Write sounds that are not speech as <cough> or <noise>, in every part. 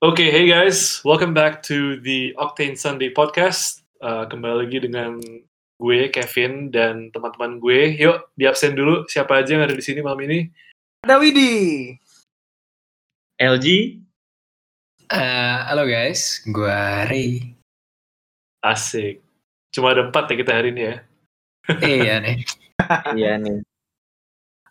Oke, hey guys, welcome back to the Octane Sunday podcast. Uh, kembali lagi dengan gue Kevin dan teman-teman gue. Yuk, di absen dulu. Siapa aja yang ada di sini malam ini? Ada Widi. LG. Uh, halo guys, gue Ray. Asik. Cuma ada empat ya kita hari ini ya. iya nih. <laughs> iya nih.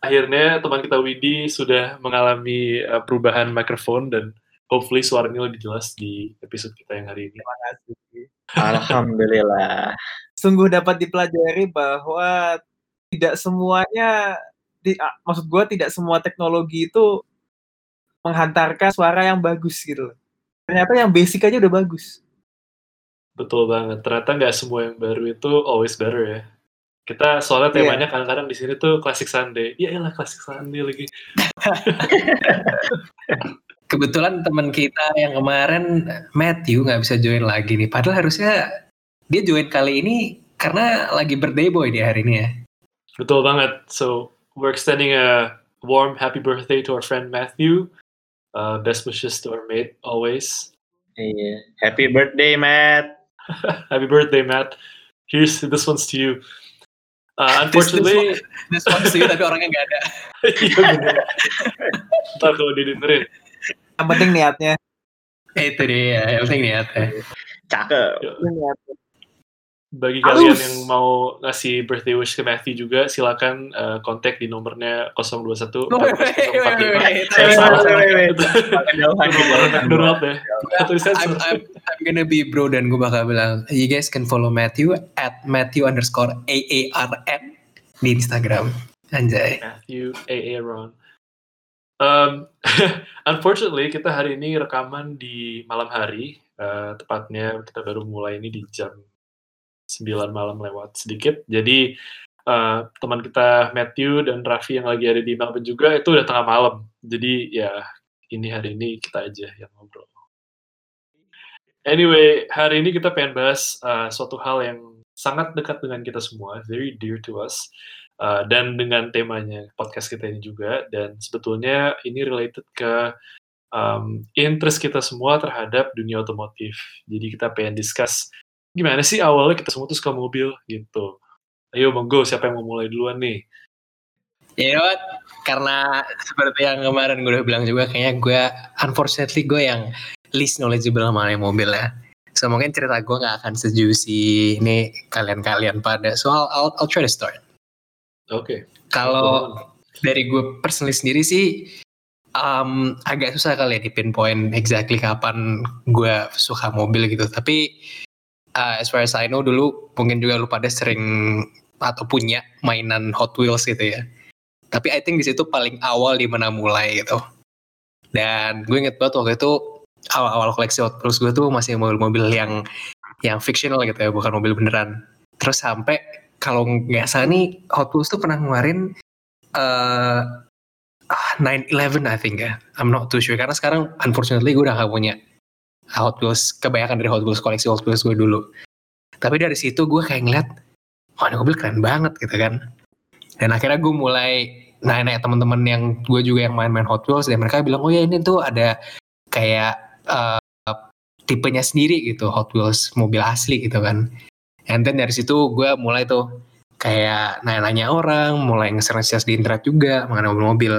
Akhirnya teman kita Widi sudah mengalami uh, perubahan mikrofon dan hopefully suaranya lebih jelas di episode kita yang hari ini. Terima kasih. Alhamdulillah. Sungguh dapat dipelajari bahwa tidak semuanya, di, maksud gue tidak semua teknologi itu menghantarkan suara yang bagus gitu. Ternyata yang basic aja udah bagus. Betul banget. Ternyata nggak semua yang baru itu always better ya. Kita soalnya temanya yeah. kadang-kadang di sini tuh klasik Sunday. Iya lah klasik Sunday lagi. <laughs> kebetulan teman kita yang kemarin Matthew nggak bisa join lagi nih. Padahal harusnya dia join kali ini karena lagi birthday boy di hari ini ya. Betul banget. So we're extending a warm happy birthday to our friend Matthew. Uh, best wishes to our mate always. Iya. Happy birthday, Matt. <laughs> happy birthday, Matt. Here's this one's to you. Uh, unfortunately, this, this, one, this one's to you tapi orangnya nggak ada. <laughs> Iya bener. Ntar kalau didengerin. Yang penting niatnya. Itu dia, yang penting niatnya. Cakep. Bagi kalian yang mau ngasih birthday wish ke Matthew juga, silakan uh, kontak di nomornya 021 I'm, gonna be bro dan gue bakal bilang, you guys can follow Matthew at Matthew underscore AARN di Instagram. Anjay. Matthew AARN. Um, <laughs> unfortunately kita hari ini rekaman di malam hari, uh, tepatnya kita baru mulai ini di jam 9 malam lewat sedikit. Jadi uh, teman kita Matthew dan Raffi yang lagi ada di Melbourne juga itu udah tengah malam. Jadi ya ini hari ini kita aja yang ngobrol. Anyway, hari ini kita pengen bahas uh, suatu hal yang sangat dekat dengan kita semua, very dear to us. Uh, dan dengan temanya podcast kita ini juga dan sebetulnya ini related ke um, interest kita semua terhadap dunia otomotif. Jadi kita pengen discuss gimana sih awalnya kita semua tuh suka mobil gitu. Ayo monggo siapa yang mau mulai duluan nih? Ya you know what? Karena seperti yang kemarin gue udah bilang juga kayaknya gue unfortunately gue yang least knowledgeable sama mobil ya. So mungkin cerita gue gak akan sejusi ini kalian-kalian pada. So I'll, I'll, I'll try to start. Oke. Okay. Kalau dari gue personally sendiri sih um, agak susah kali ya di pinpoint exactly kapan gue suka mobil gitu. Tapi uh, as far as I know dulu mungkin juga lu pada sering atau punya mainan Hot Wheels gitu ya. Tapi I think di situ paling awal di mana mulai gitu. Dan gue inget banget waktu itu awal-awal koleksi Hot Wheels gue tuh masih mobil-mobil yang yang fictional gitu ya, bukan mobil beneran. Terus sampai kalau nggak salah nih Hot Wheels tuh pernah ngeluarin uh, 911 I think ya. I'm not too sure karena sekarang unfortunately gue udah gak punya Hot Wheels kebanyakan dari Hot Wheels koleksi Hot Wheels gue dulu. Tapi dari situ gue kayak ngeliat, wah ini mobil keren banget gitu kan. Dan akhirnya gue mulai nanya-nanya teman-teman yang gue juga yang main-main Hot Wheels dan mereka bilang oh ya ini tuh ada kayak uh, tipenya sendiri gitu Hot Wheels mobil asli gitu kan. And then dari situ gue mulai tuh kayak nanya-nanya orang, mulai nge-search di internet juga mengenai mobil-mobil.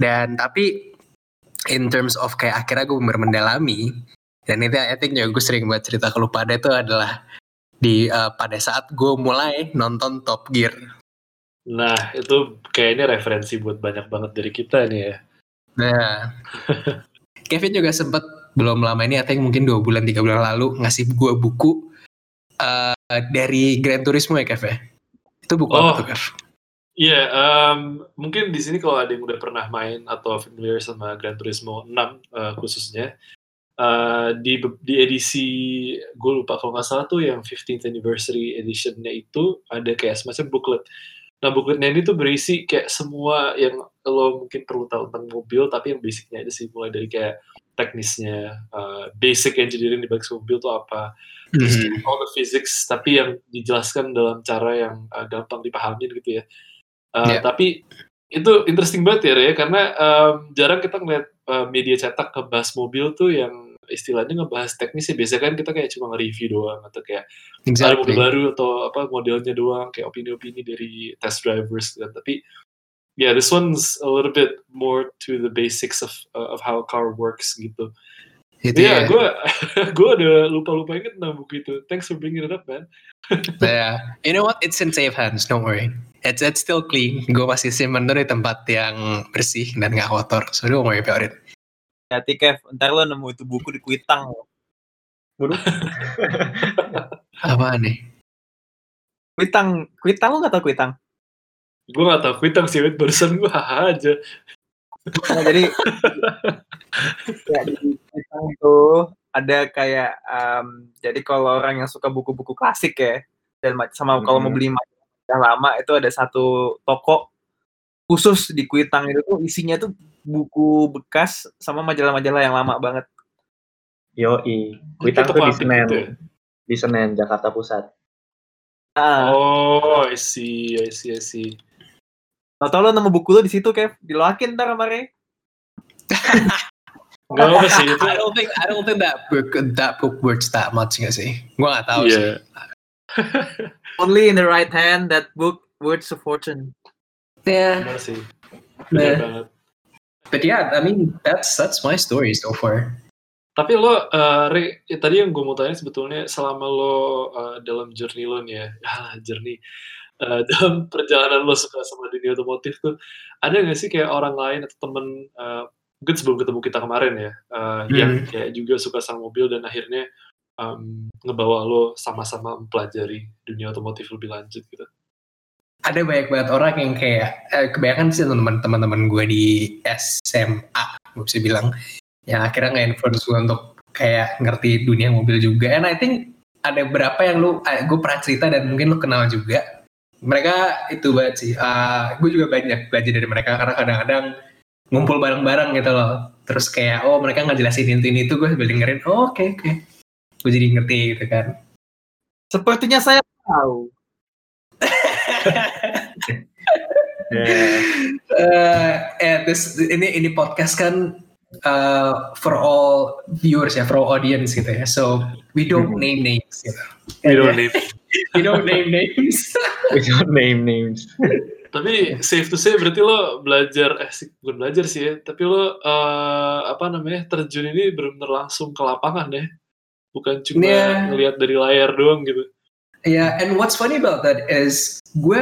Dan tapi in terms of kayak akhirnya gue bener mendalami dan itu I think juga gue sering buat cerita ke lu pada itu adalah di uh, pada saat gue mulai nonton Top Gear. Nah itu kayaknya referensi buat banyak banget dari kita nih ya. Nah, <laughs> Kevin juga sempet belum lama ini, I think mungkin dua bulan tiga bulan lalu ngasih gue buku uh, dari Gran Turismo ya Kev ya? Itu buku oh. apa tuh Kev? Iya, yeah, um, mungkin di sini kalau ada yang udah pernah main atau familiar sama Gran Turismo 6 uh, khususnya, uh, di di edisi gue lupa kalau nggak salah tuh yang 15th anniversary editionnya itu ada kayak semacam booklet. Nah bookletnya ini tuh berisi kayak semua yang lo mungkin perlu tahu tentang mobil, tapi yang basicnya aja sih mulai dari kayak teknisnya, uh, basic engineering di balik mobil tuh apa, mm-hmm. all the physics, tapi yang dijelaskan dalam cara yang uh, gampang dipahami gitu ya. Uh, yeah. Tapi itu interesting banget ya, Re, karena em, jarang kita ngeliat eh, media cetak ngebahas mobil tuh yang istilahnya ngebahas teknis ya. Biasanya kan kita kayak cuma nge-review doang atau kayak ada mobil Exactly. baru atau apa modelnya doang kayak opini-opini dari test drivers kan. Tapi yeah, this one's a little bit more to the basics of uh, of how a car works gitu. Itu Iya, ya. gue <laughs> gue udah lupa-lupa inget tentang buku itu. Thanks for bringing it up, man. <laughs> Yeah. You know what? It's in safe hands. Don't worry. It's it's still clean. Gue masih simpen tuh di tempat yang bersih dan nggak kotor. So don't worry about it. Hati Kev, ntar lo nemu itu buku di Kuitang. Waduh. <laughs> Apa nih? Kuitang, Kuitang lo gak tau Kuitang? Gue gak tau kuitang sih, barusan gue haha aja. Nah, jadi ya, di Kuitang itu ada kayak em, jadi kalau orang yang suka buku-buku klasik ya dan ma- sama kalau mau beli majalah yang lama itu ada satu toko khusus di Kuitang itu tuh isinya tuh buku bekas sama majalah-majalah yang lama banget. Yoi. Itu Kuitang tuh di Senen. gitu ya? Di Senen, Jakarta Pusat. Nah, Oh, I see, I see, I see. Tau lo nemu buku lo di situ Kev, diloakin ntar sama Ray. <laughs> Gak apa sih, itu I don't think I don't think that book that book works that much nggak sih? Gue nggak tahu sih. Iya. <laughs> Only in the right hand that book words a fortune. Yeah. Benar sih. Benar banget. But yeah, I mean that's that's my story so far. Tapi lo, uh, Re, ya tadi yang gue mau tanya sebetulnya selama lo uh, dalam journey lo nih ya, <laughs> ah, journey, uh, <laughs> dalam perjalanan lo suka sama dunia otomotif tuh, ada nggak sih kayak orang lain atau temen, uh, mungkin sebelum ketemu kita kemarin ya, uh, yang kayak juga suka sama mobil dan akhirnya um, ngebawa lo sama-sama mempelajari dunia otomotif lebih lanjut gitu. Ada banyak banget orang yang kayak eh, kebanyakan sih teman-teman gue di SMA, gue bisa bilang yang akhirnya nge-influence gue untuk kayak ngerti dunia mobil juga. And I think ada berapa yang lu, gue pernah cerita dan mungkin lu kenal juga. Mereka itu banget sih. Ah, gue juga banyak belajar dari mereka karena kadang-kadang ngumpul bareng-bareng gitu loh. Terus kayak oh mereka ngejelasin ini ini itu gue sambil dengerin. Oh oke oke. Gue jadi ngerti gitu kan. Sepertinya saya tahu. <laughs> Yeah. eh eh, this, ini ini podcast kan uh, for all viewers ya, for all audience gitu ya. So we don't Mhm. name names gitu. We don't need- We don't name names. <laughs> We don't name names. Tapi safe to say berarti lo belajar, eh sih, bukan belajar sih ya, tapi lo uh, apa namanya terjun ini benar-benar langsung ke lapangan ya, bukan cuma Iya. ngelihat dari layar doang gitu. yeah, and what's funny about that is gue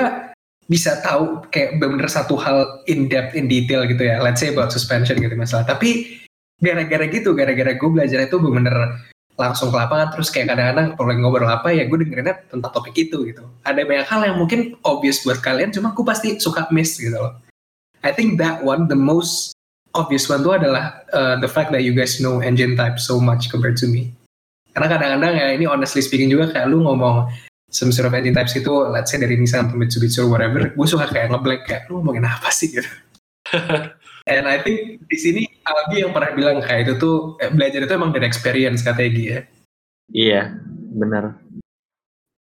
bisa tahu kayak bener satu hal in depth in detail gitu ya. Let's say about suspension gitu misalnya. Tapi gara-gara gitu, gara-gara gue belajar itu bener-bener langsung ke lapangan terus kayak kadang-kadang kalau lagi ngobrol apa ya gue dengerinnya tentang topik itu gitu. Ada banyak hal yang mungkin obvious buat kalian, cuma gue pasti suka miss gitu loh. I think that one the most obvious one tuh adalah uh, the fact that you guys know engine type so much compared to me. Karena kadang-kadang ya ini honestly speaking juga kayak lu ngomong some sort of engine types itu let's say dari Nissan atau Mitsubishi or whatever, gue suka kayak ngeblank kayak lu ngomongin apa sih <laughs> gitu. <laughs> And I think di sini Albi yang pernah bilang kayak itu tuh eh, belajar itu emang dari experience katanya Gi ya. Iya, benar.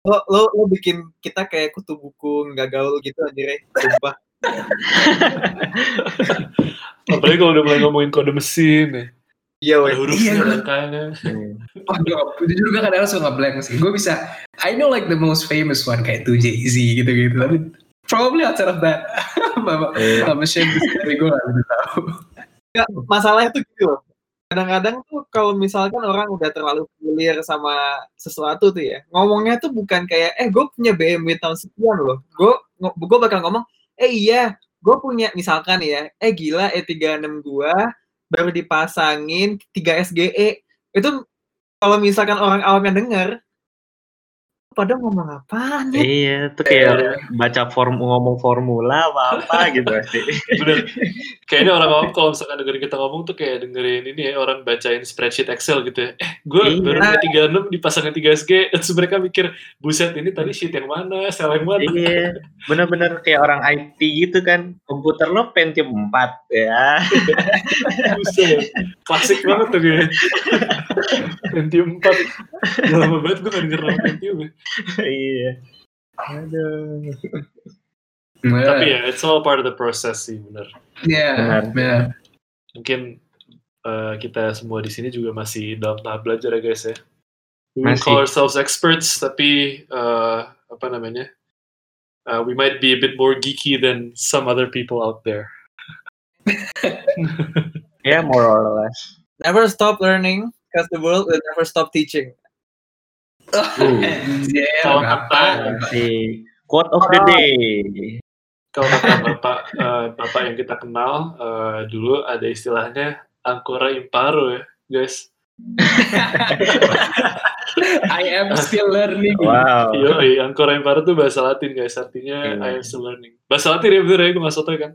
Lo, lo, lo bikin kita kayak kutu buku nggak gaul gitu aja Ray. Sumpah. <laughs> Apalagi kalau udah mulai ngomongin kode mesin ya, Iya weh. hurufnya, Iya. Hmm. Oh, gue jujur juga kadang suka ngeblank sih. Gue bisa, I know like the most famous one kayak tuh Jay-Z gitu-gitu. Tapi probably outside of that. <laughs> Iya. sama Shane tapi gue gak bisa tahu. Nggak, masalahnya tuh gitu loh. Kadang-kadang tuh kalau misalkan orang udah terlalu familiar sama sesuatu tuh ya, ngomongnya tuh bukan kayak, eh gue punya BMW tahun sekian loh. Gue gue bakal ngomong, eh iya, gue punya misalkan ya, eh gila E36 gue baru dipasangin 3 SGE. Itu kalau misalkan orang awam yang denger, pada ngomong apaan ya? Iya, tuh kayak baca form ngomong formula apa apa gitu pasti. <laughs> Bener. Kayaknya orang awam kalau misalkan dengerin kita ngomong tuh kayak dengerin ini ya, orang bacain spreadsheet Excel gitu ya. Eh, gue Iya. baru punya 36 dipasangin 3SG, terus mereka mikir, buset ini tadi sheet yang mana, sel yang mana. Iya, bener-bener kayak orang IT gitu kan. Komputer lo Pentium 4 ya. <laughs> Buset. Klasik banget tuh kayaknya. <laughs> Pentium 4. Udah lama banget gue gak denger nama Pentium ya. iya. Aduh. Tapi ya, it's all part of the process sih, bener. Iya, Benar. benar. Mungkin eh, kita semua di sini juga masih dalam tahap belajar ya guys ya. We Masih. call ourselves experts, tapi eh, apa namanya? eh, we might be a bit more geeky than some other people out there. <laughs> Ya, more or less. Never stop learning, because the world will never stop teaching. <laughs> Kata- Si quote of the day. Kalau kata bapak eh, bapak yang kita kenal eh, dulu ada istilahnya ancora imparo ya, guys. <laughs> I am still learning. Wow. Iya, ancora imparo itu bahasa Latin guys, artinya Iya. I am still learning. Bahasa Latin ya bener ya, gue maksudnya kan.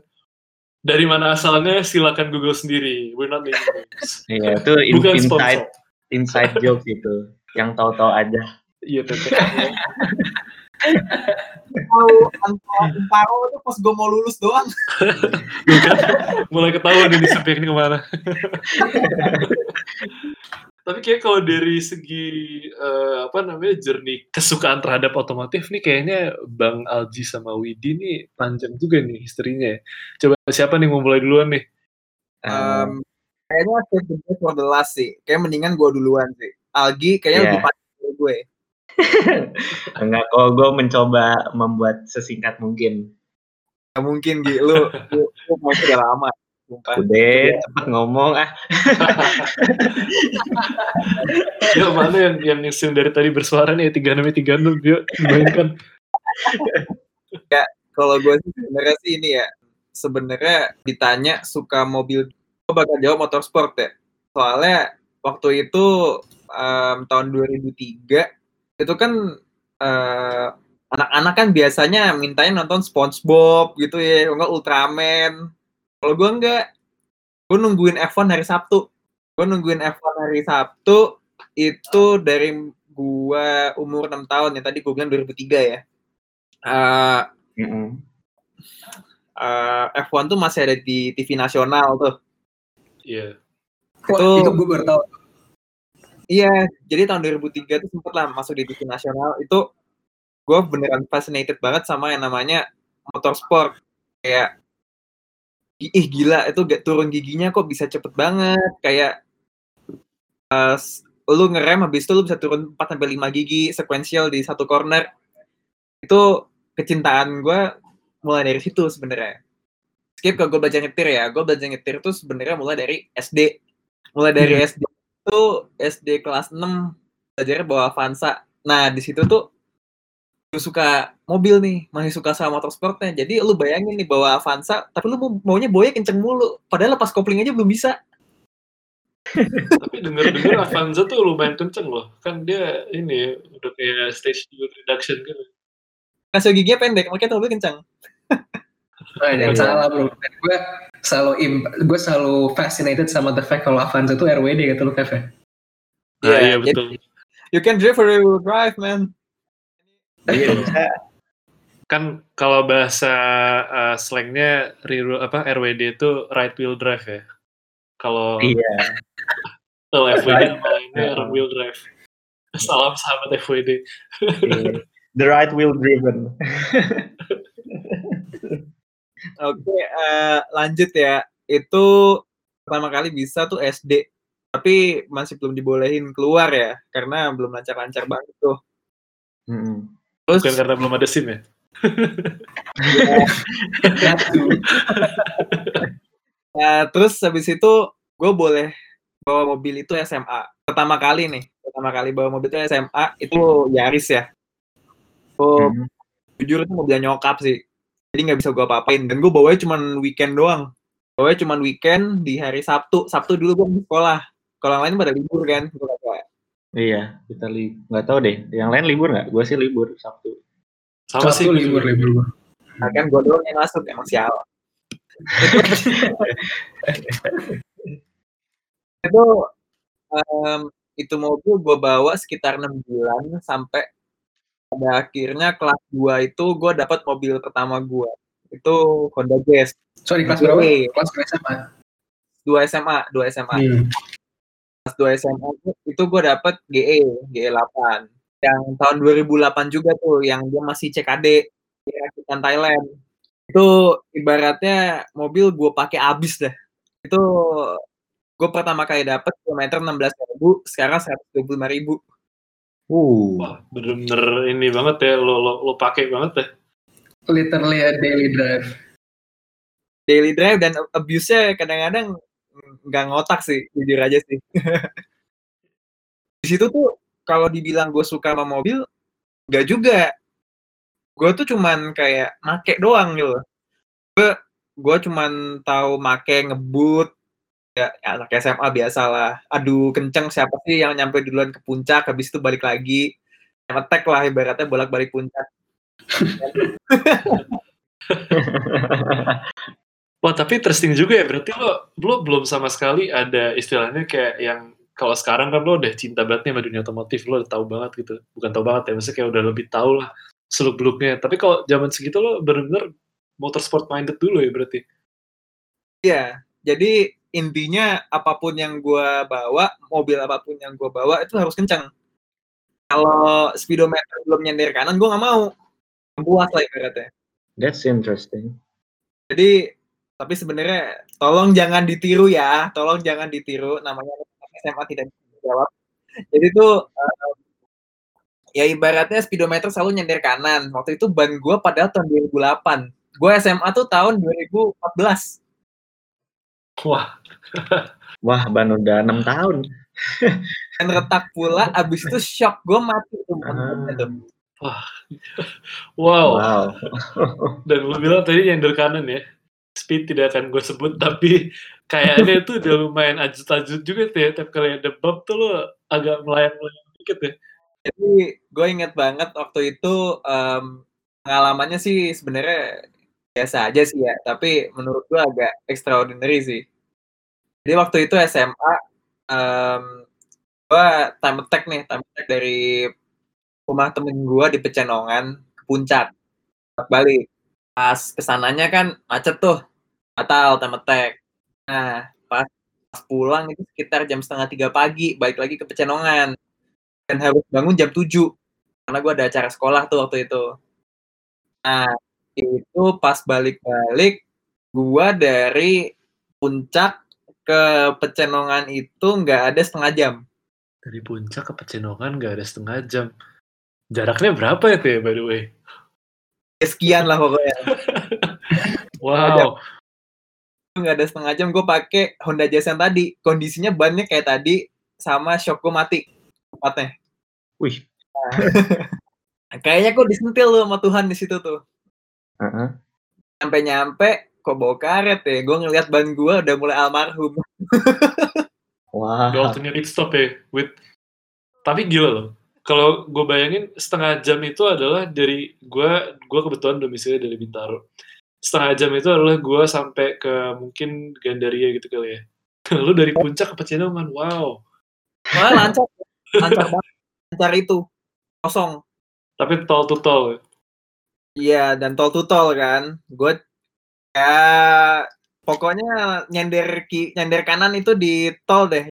Dari mana asalnya silakan Google sendiri. We're not naming names. Iya, itu in- Bukan inside sponsor. inside joke itu. Yang tahu-tahu aja. Iya, Tete. Tahu antara Imparo itu pas gue mau lulus doang. Kan, mulai ketahuan ini sampai ini ke mana. <laughs> Tapi kayak kalau dari segi eh, apa namanya journey kesukaan terhadap otomotif nih kayaknya Bang Alji sama Widi nih panjang juga nih historinya. ya. Coba siapa nih mau mulai duluan nih? Um, kayaknya save best for the last sih. Kayak mendingan gue duluan sih. Algi kayaknya Iya. lebih panjang dari gue. <laughs> Enggak, kalau gue mencoba membuat sesingkat mungkin. Mungkin Gi, lu, lu, lu mau sudah lama. Sumpah. Udah, cepet ngomong ah. <laughs> Ya mana yang yang yang dari tadi bersuara nih tiga enam tiga enam yuk dimainkan. Kalau gue sih sebenarnya sih ini ya, sebenarnya ditanya suka mobil, gue bakal jawab motorsport ya. Soalnya waktu itu em, tahun 2003 itu kan eh, anak-anak kan biasanya mintanya nonton SpongeBob gitu ya, kalau nggak Ultraman. Kalau gue enggak, gue nungguin F1 hari Sabtu. Gue nungguin F1 hari Sabtu itu dari gua umur 6 tahun ya tadi gue bilang 2003 ya. Eh, Mm-mm. eh, F1 tuh masih ada di TV nasional tuh. Iya. Wah, Itu- itu gue baru tahu. Iya, jadi tahun 2003 tuh sempet lah masuk di TV nasional. Itu gue beneran fascinated banget sama yang namanya motorsport. Kayak, ih gila, itu gak turun giginya kok bisa cepet banget. Kayak, s- lu ngerem habis itu lu bisa turun 4-5 gigi sequential di satu corner. Itu kecintaan gue mulai dari situ sebenarnya. Skip ke gue belajar nyetir ya. Gue belajar nyetir tuh sebenarnya mulai dari SD. Mulai dari SD itu SD kelas 6 belajarnya bawa Avanza. Nah, di situ tuh suka mobil nih, masih suka sama motorsportnya. Jadi lu bayangin nih bawa Avanza, tapi lu mau maunya boya kenceng mulu. Padahal lepas kopling aja belum bisa. <laughs> Tapi denger-denger Avanza tuh lumayan kenceng loh. Kan dia ini udah kayak stage 2 reduction gitu. Kasih giginya pendek, makanya tuh mobil kenceng. <laughs> Oh, jangan Iya. salah bro. Dan gue selalu im- gue selalu fascinated sama the fact kalau Avanza itu RWD gitu loh Kev ya. Nah, Iya, iya betul. You can drive a rear drive, man. Iya bisa. Kan kalau bahasa uh, slangnya rear- apa RWD itu right wheel drive ya. Kalau Iya. kalau FWD Right. nama lainnya rear wheel drive. Salam sahabat FWD. iya. The right wheel driven. Oke, eh, lanjut ya. Itu pertama kali bisa tuh SD. Tapi masih belum dibolehin keluar ya, karena belum lancar-lancar banget tuh. Terus Bukan karena belum ada SIM ya. Nah, <laughs> terus habis itu gue boleh bawa mobil itu SMA. Pertama kali nih, pertama kali bawa mobil itu SMA itu Yaris ya. Oh, Mm. jujur itu mobilnya nyokap sih. Jadi nggak bisa gue apa-apain. Dan gue bawanya cuma weekend doang. Bawanya cuma weekend di hari Sabtu. Sabtu dulu gue sekolah. Kalau yang lain pada libur kan. Kagak. Iya, kita li nggak tahu deh. Yang lain libur nggak? Gue sih libur Sabtu. Sama sih Sabtu libur libur gue. Nah, kan gue doang yang masuk emang sial. <laughs> itu em, itu mobil gue bawa sekitar enam bulan sampai pada akhirnya kelas 2 itu gue dapat mobil pertama gue itu Honda Jazz Sorry kelas berapa? Kelas berapa SMA? 2 SMA 2 SMA Hmm. Kelas 2 SMA itu- itu gue dapat GE GE 8 yang tahun 2008 juga tuh yang dia masih CKD di rakitan Thailand Itu ibaratnya mobil gue pakai abis dah. Itu gue pertama kali dapet kilometer 16.000, sekarang 125.000. Uh. Wah, bener-bener ini banget ya, lo lo, lo pakai banget ya. Literally a daily drive. Daily drive dan abuse-nya kadang-kadang nggak ngotak sih, jujur aja sih. <laughs> Di situ tuh kalau dibilang gue suka sama mobil, nggak juga. Gue tuh cuman kayak make doang gitu. Gue gue cuman tahu make ngebut ya anak SMA biasalah adu kenceng siapa sih yang nyampe duluan ke puncak habis itu balik lagi ngetek lah ibaratnya bolak-balik puncak <laughs> <laughs> Wah, tapi interesting juga ya. Berarti lo, lo belum sama sekali ada istilahnya kayak yang kalau sekarang kan lo udah cinta banget nih sama dunia otomotif, lo udah tahu banget gitu. Bukan tahu banget ya, maksudnya kayak udah lebih tahu lah seluk beluknya. Tapi kalau zaman segitu lo bener-bener motorsport minded dulu ya berarti. Iya, jadi intinya apa pun yang gue bawa, mobil apa pun yang gue bawa itu harus kencang. Kalau speedometer belum nyender kanan, gue nggak mau. Puas lah ibaratnya. That's interesting. Jadi, tapi sebenarnya tolong jangan ditiru ya, tolong jangan ditiru. Namanya SMA tidak bisa dijawab. Jadi tuh uh, ya ibaratnya speedometer selalu nyender kanan. Waktu itu ban gue padahal tahun 2008. Gue SMA tuh tahun 2014. Wah, <laughs> Wah, ban udah enam tahun. <laughs> Dan retak pula, abis itu shock gue mati tuh. Ah. tuh. wow. Wow. Dan lo bilang tadi nyender kanan ya. Speed tidak akan gue sebut, <laughs> tapi kayaknya itu udah lumayan ajut-ajut juga tuh ya. Tapi kalau ada bab tuh lo agak melayang-layang dikit ya. Jadi gue inget banget waktu itu em, pengalamannya sih sebenarnya biasa aja sih ya, tapi menurut gue agak extraordinary sih. Jadi waktu itu SMA, em, gue time attack nih, time attack dari rumah temen gue di Pecenongan ke puncak, balik. Pas ke sananya kan macet tuh, batal time attack. Nah, pas, pas pulang itu sekitar jam setengah tiga pagi, balik lagi ke Pecenongan. Dan harus bangun jam 7, karena gue ada acara sekolah tuh waktu itu. Nah, itu pas balik-balik, gue dari puncak ke Pecenongan itu nggak ada setengah jam. Dari puncak ke Pecenongan gak ada setengah jam. Jaraknya berapa ya ya by the way? Sekian lah pokoknya. <laughs> Wow. Nggak ada setengah jam, gue pakai Honda Jazz yang tadi. Kondisinya bannya kayak tadi, sama shock gue mati. Tempatnya. Wih. <laughs> Kayaknya kok disentil tuh sama Tuhan di situ tuh. Heeh. Nyampe-nyampe, kok bawa karet ya. Gue ngeliat ban gue udah mulai almarhum. <laughs> Wah. The alternate pit stop ya. With... Tapi gila loh. Kalau gue bayangin setengah jam itu adalah dari gue, gue kebetulan domisili dari Bintaro. Setengah jam itu adalah gue sampai ke mungkin Gandaria gitu kali ya. <laughs> Lu dari puncak ke Pecenongan, wow. Wah, lancar. Lancar banget. Lancar itu. Kosong. Tapi tol to tol. ya. Iya, dan tol to tol kan. Gue ya pokoknya nyender ki nyender kanan itu di tol deh.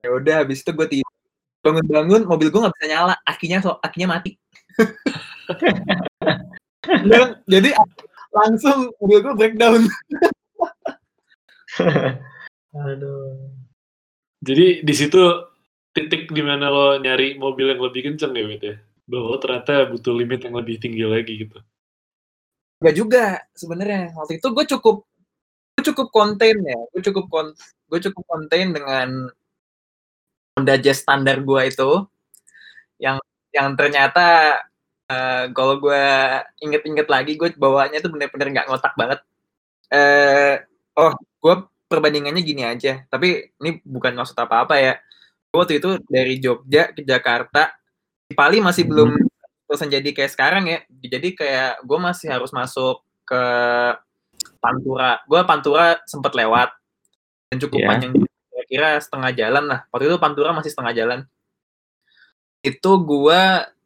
Ya udah habis itu gue tidur. Bangun-bangun mobil gue nggak bisa nyala, akinya so, akinya mati. <laughs> Dan, jadi langsung mobil gue breakdown. <laughs> Aduh. Jadi di situ titik di mana lo nyari mobil yang lebih kenceng ya, Wit ya? Bahwa ternyata butuh limit yang lebih tinggi lagi gitu. Gak juga sebenarnya. Waktu itu gue cukup gue cukup konten ya. Gue cukup kon gue cukup konten dengan Honda Jazz standar gue itu yang yang ternyata eh, kalau gue inget-inget lagi gue bawanya tuh bener-bener nggak ngotak banget. Eh oh gue perbandingannya gini aja. Tapi ini bukan maksud apa-apa ya. Gue waktu itu dari Jogja ke Jakarta di Pali masih belum terusan jadi kayak sekarang ya. Jadi kayak gue masih harus masuk ke Pantura. Gue Pantura sempet lewat dan cukup Iya. panjang kira-kira setengah jalan lah. Waktu itu Pantura masih setengah jalan. Itu gue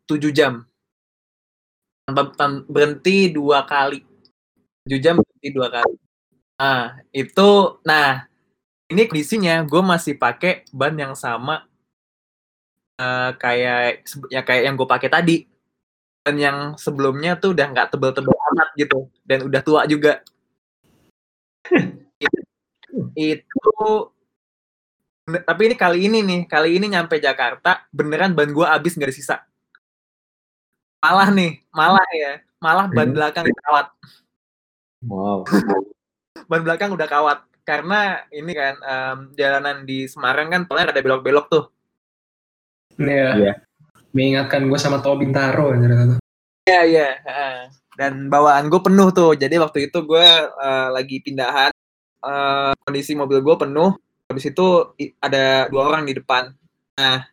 7 jam. Berhenti dua kali. 7 jam berhenti dua kali. Nah, itu nah ini kondisinya gue masih pakai ban yang sama eh, kayak ya kayak yang gue pakai tadi. dan yang sebelumnya tuh udah nggak tebel-tebel amat gitu dan udah tua juga <laughs> itu tapi ini kali ini nih kali ini nyampe Jakarta beneran ban gua habis nggak ada sisa malah nih malah ya malah ban Hmm. belakang kawat Wow. <laughs> ban belakang udah kawat karena ini kan em, jalanan di Semarang kan paling ada belok-belok tuh Iya. Iya. Mengingatkan gue sama Tol Bintaro. ternyata. Iya iya. heeh. Dan bawaan gue penuh tuh. Jadi waktu itu gue eh, lagi pindahan. eh, kondisi mobil gue penuh. Habis itu ada dua orang di depan. Nah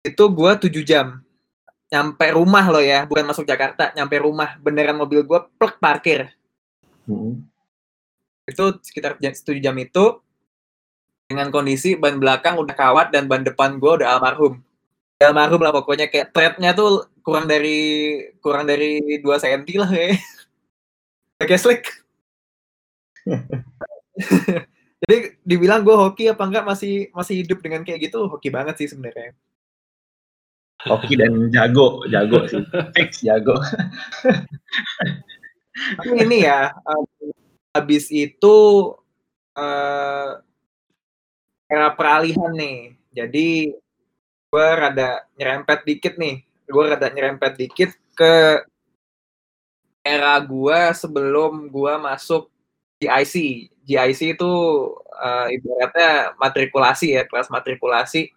itu gue tujuh jam. Nyampe rumah loh ya, bukan masuk Jakarta. Nyampe rumah beneran mobil gue plek parkir. Mm-mm. Itu sekitar 7 jam itu dengan kondisi ban belakang udah kawat dan ban depan gue udah almarhum. Udah almarhum lah pokoknya kayak threadnya tuh kurang dari kurang dari 2 cm lah kayak. <laughs> Kayak slick. <laughs> Jadi dibilang gue hoki apa enggak masih masih hidup dengan kayak gitu hoki banget sih sebenarnya. Hoki dan jago, jago sih. Fix jago. Ini ya habis itu eh era peralihan nih. Jadi gue rada nyerempet dikit nih. Gue rada nyerempet dikit ke era gue sebelum gue masuk GIC. GIC itu eh, ibaratnya matrikulasi ya, kelas matrikulasi.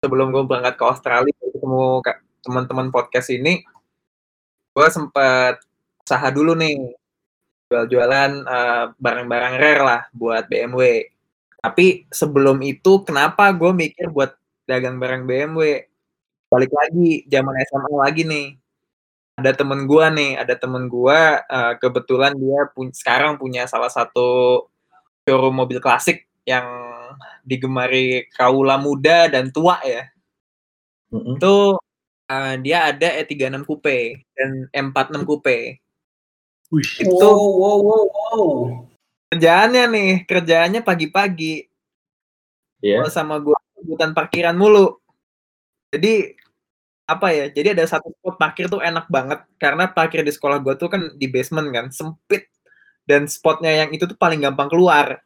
Sebelum gue berangkat ke Australia, ketemu teman-teman podcast ini, gue sempat usaha dulu nih jual-jualan eh, barang-barang rare lah buat BMW. Tapi sebelum itu kenapa gue mikir buat dagang barang BMW? Balik lagi zaman SMA lagi nih. Ada temen gue nih, ada temen gue eh, kebetulan dia pun- sekarang punya salah satu showroom mobil klasik yang digemari kaula muda dan tua ya. Mm-mm. Itu eh, dia ada E36 Coupe dan M46 Coupe. Wih, Itu Wow, wow, wow, wow. kerjaannya nih, kerjaannya pagi-pagi. Iya. Gua sama gue rebutan parkiran mulu. Jadi apa ya? Jadi ada satu spot parkir tuh enak banget karena parkir di sekolah gue tuh kan di basement kan, sempit dan spotnya yang itu tuh paling gampang keluar.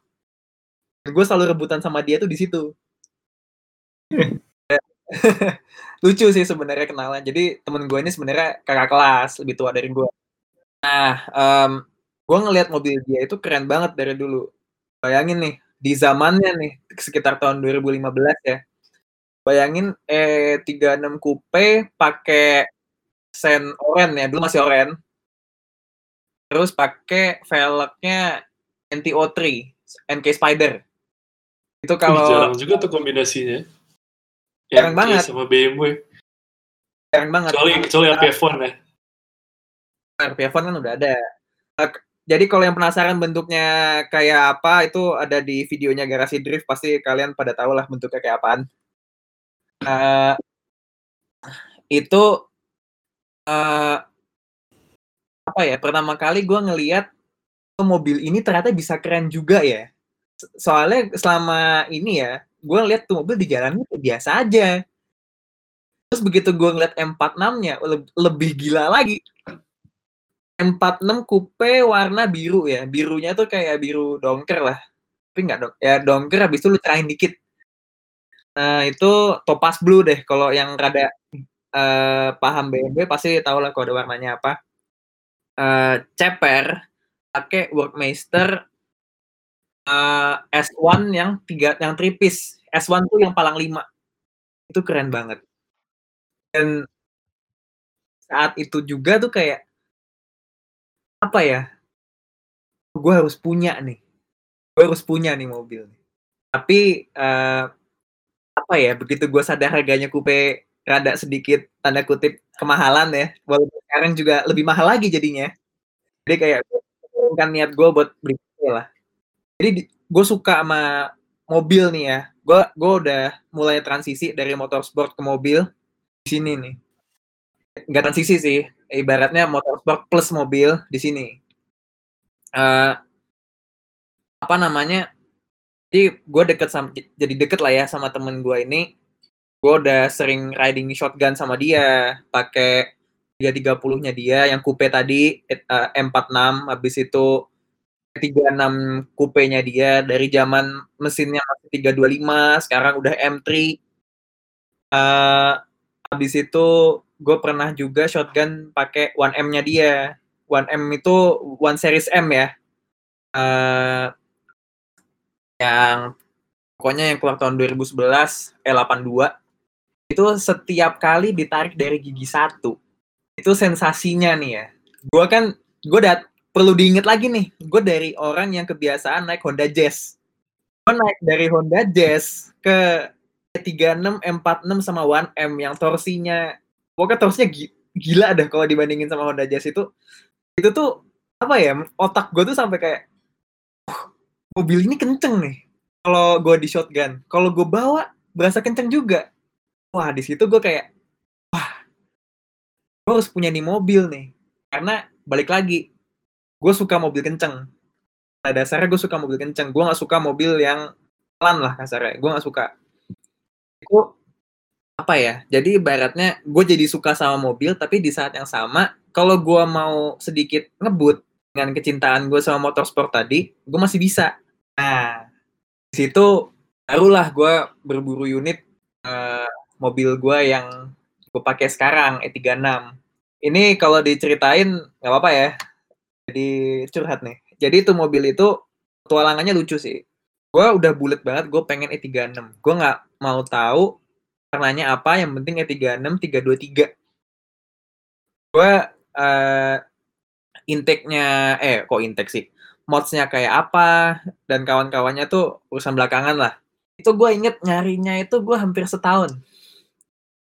Gue selalu rebutan sama dia tuh di situ. <laughs> <laughs> Lucu sih sebenarnya kenalan. Jadi temen gue ini sebenarnya kakak kelas, lebih tua dari gue. Nah, em, gue ngelihat mobil dia itu keren banget dari dulu. Bayangin nih, di zamannya nih, sekitar tahun 2015 ya. Bayangin E36 Coupe pakai sen oren ya, dulu masih oren. Terus pakai velgnya NTO3, NK Spider. Itu kalau jarang juga tuh kombinasinya. Jarang MK banget. Sama BMW. keren banget. Kecuali kecuali AP-Phone ya. RPFon kan udah ada. Jadi kalau yang penasaran bentuknya kayak apa itu ada di videonya Garasi Drift pasti kalian pada tahu lah bentuknya kayak apaan. Eh, itu eh, apa ya? Pertama kali gue ngeliat mobil ini ternyata bisa keren juga ya. So- Soalnya selama ini ya, gue ngeliat tuh mobil di jalan itu biasa aja. Terus begitu gue ngeliat M46-nya le- lebih gila lagi. M46 coupe warna biru ya. Birunya tuh kayak biru dongker lah. Tapi enggak dong. Ya dongker habis itu lu cerahin dikit. Nah, itu topaz blue deh kalau yang rada eh, paham BMW pasti tahu lah kode warnanya apa. Eh, ceper pakai Workmeister eh, S1 yang tiga yang tripis. S1 tuh yang palang 5. Itu keren banget. Dan saat itu juga tuh kayak apa ya? Gue harus punya nih. Gue harus punya nih mobil. Tapi eh, apa ya? Begitu gue sadar harganya coupe rada sedikit tanda kutip kemahalan ya. Walaupun sekarang juga lebih mahal lagi jadinya. Jadi kayak kan niat gue buat beli lah. Jadi gue suka sama mobil nih ya. Gue gue udah mulai transisi dari motorsport ke mobil di sini nih. Enggak transisi sih, ibaratnya motorsport plus mobil di sini. Eh apa namanya? Jadi gue deket sama jadi deket lah ya sama temen gue ini. Gue udah sering riding shotgun sama dia, pakai 330-nya dia yang coupe tadi eh, M46 habis itu 36 coupe-nya dia dari zaman mesinnya masih 325 sekarang udah M3 eh habis itu gue pernah juga shotgun pakai 1M-nya dia. 1M itu One Series M ya. Eh yang pokoknya yang keluar tahun 2011 E82 itu setiap kali ditarik dari gigi satu. Itu sensasinya nih ya. Gue kan gue dat perlu diinget lagi nih gue dari orang yang kebiasaan naik Honda Jazz. Gue naik dari Honda Jazz ke 36 M46 sama 1M yang torsinya pokoknya torsinya gi- gila dah kalau dibandingin sama Honda Jazz itu. Itu tuh apa ya otak gue tuh sampai kayak "Uh, mobil ini kenceng nih kalau gue di shotgun. Kalau gue bawa berasa kenceng juga. Wah di situ gue kayak wah gue harus punya nih mobil nih. Karena balik lagi gue suka mobil kenceng. Pada dasarnya gue suka mobil kenceng. Gue nggak suka mobil yang pelan lah kasarnya. Gue nggak suka. Itu apa ya? Jadi ibaratnya gue jadi suka sama mobil tapi di saat yang sama kalau gue mau sedikit ngebut dengan kecintaan gue sama motorsport tadi gue masih bisa. Nah di situ barulah gue berburu unit eh, mobil gue yang gue pakai sekarang E36 ini kalau diceritain nggak apa-apa ya jadi curhat nih. Jadi itu mobil itu petualangannya lucu sih. Gue udah bulat banget gue pengen E36 gue nggak mau tahu warnanya apa yang penting E E36 323 gue eh intake-nya eh kok intake sih? Mods-nya kayak apa dan kawan-kawannya tuh urusan belakangan lah. Itu gue inget nyarinya itu gue hampir setahun.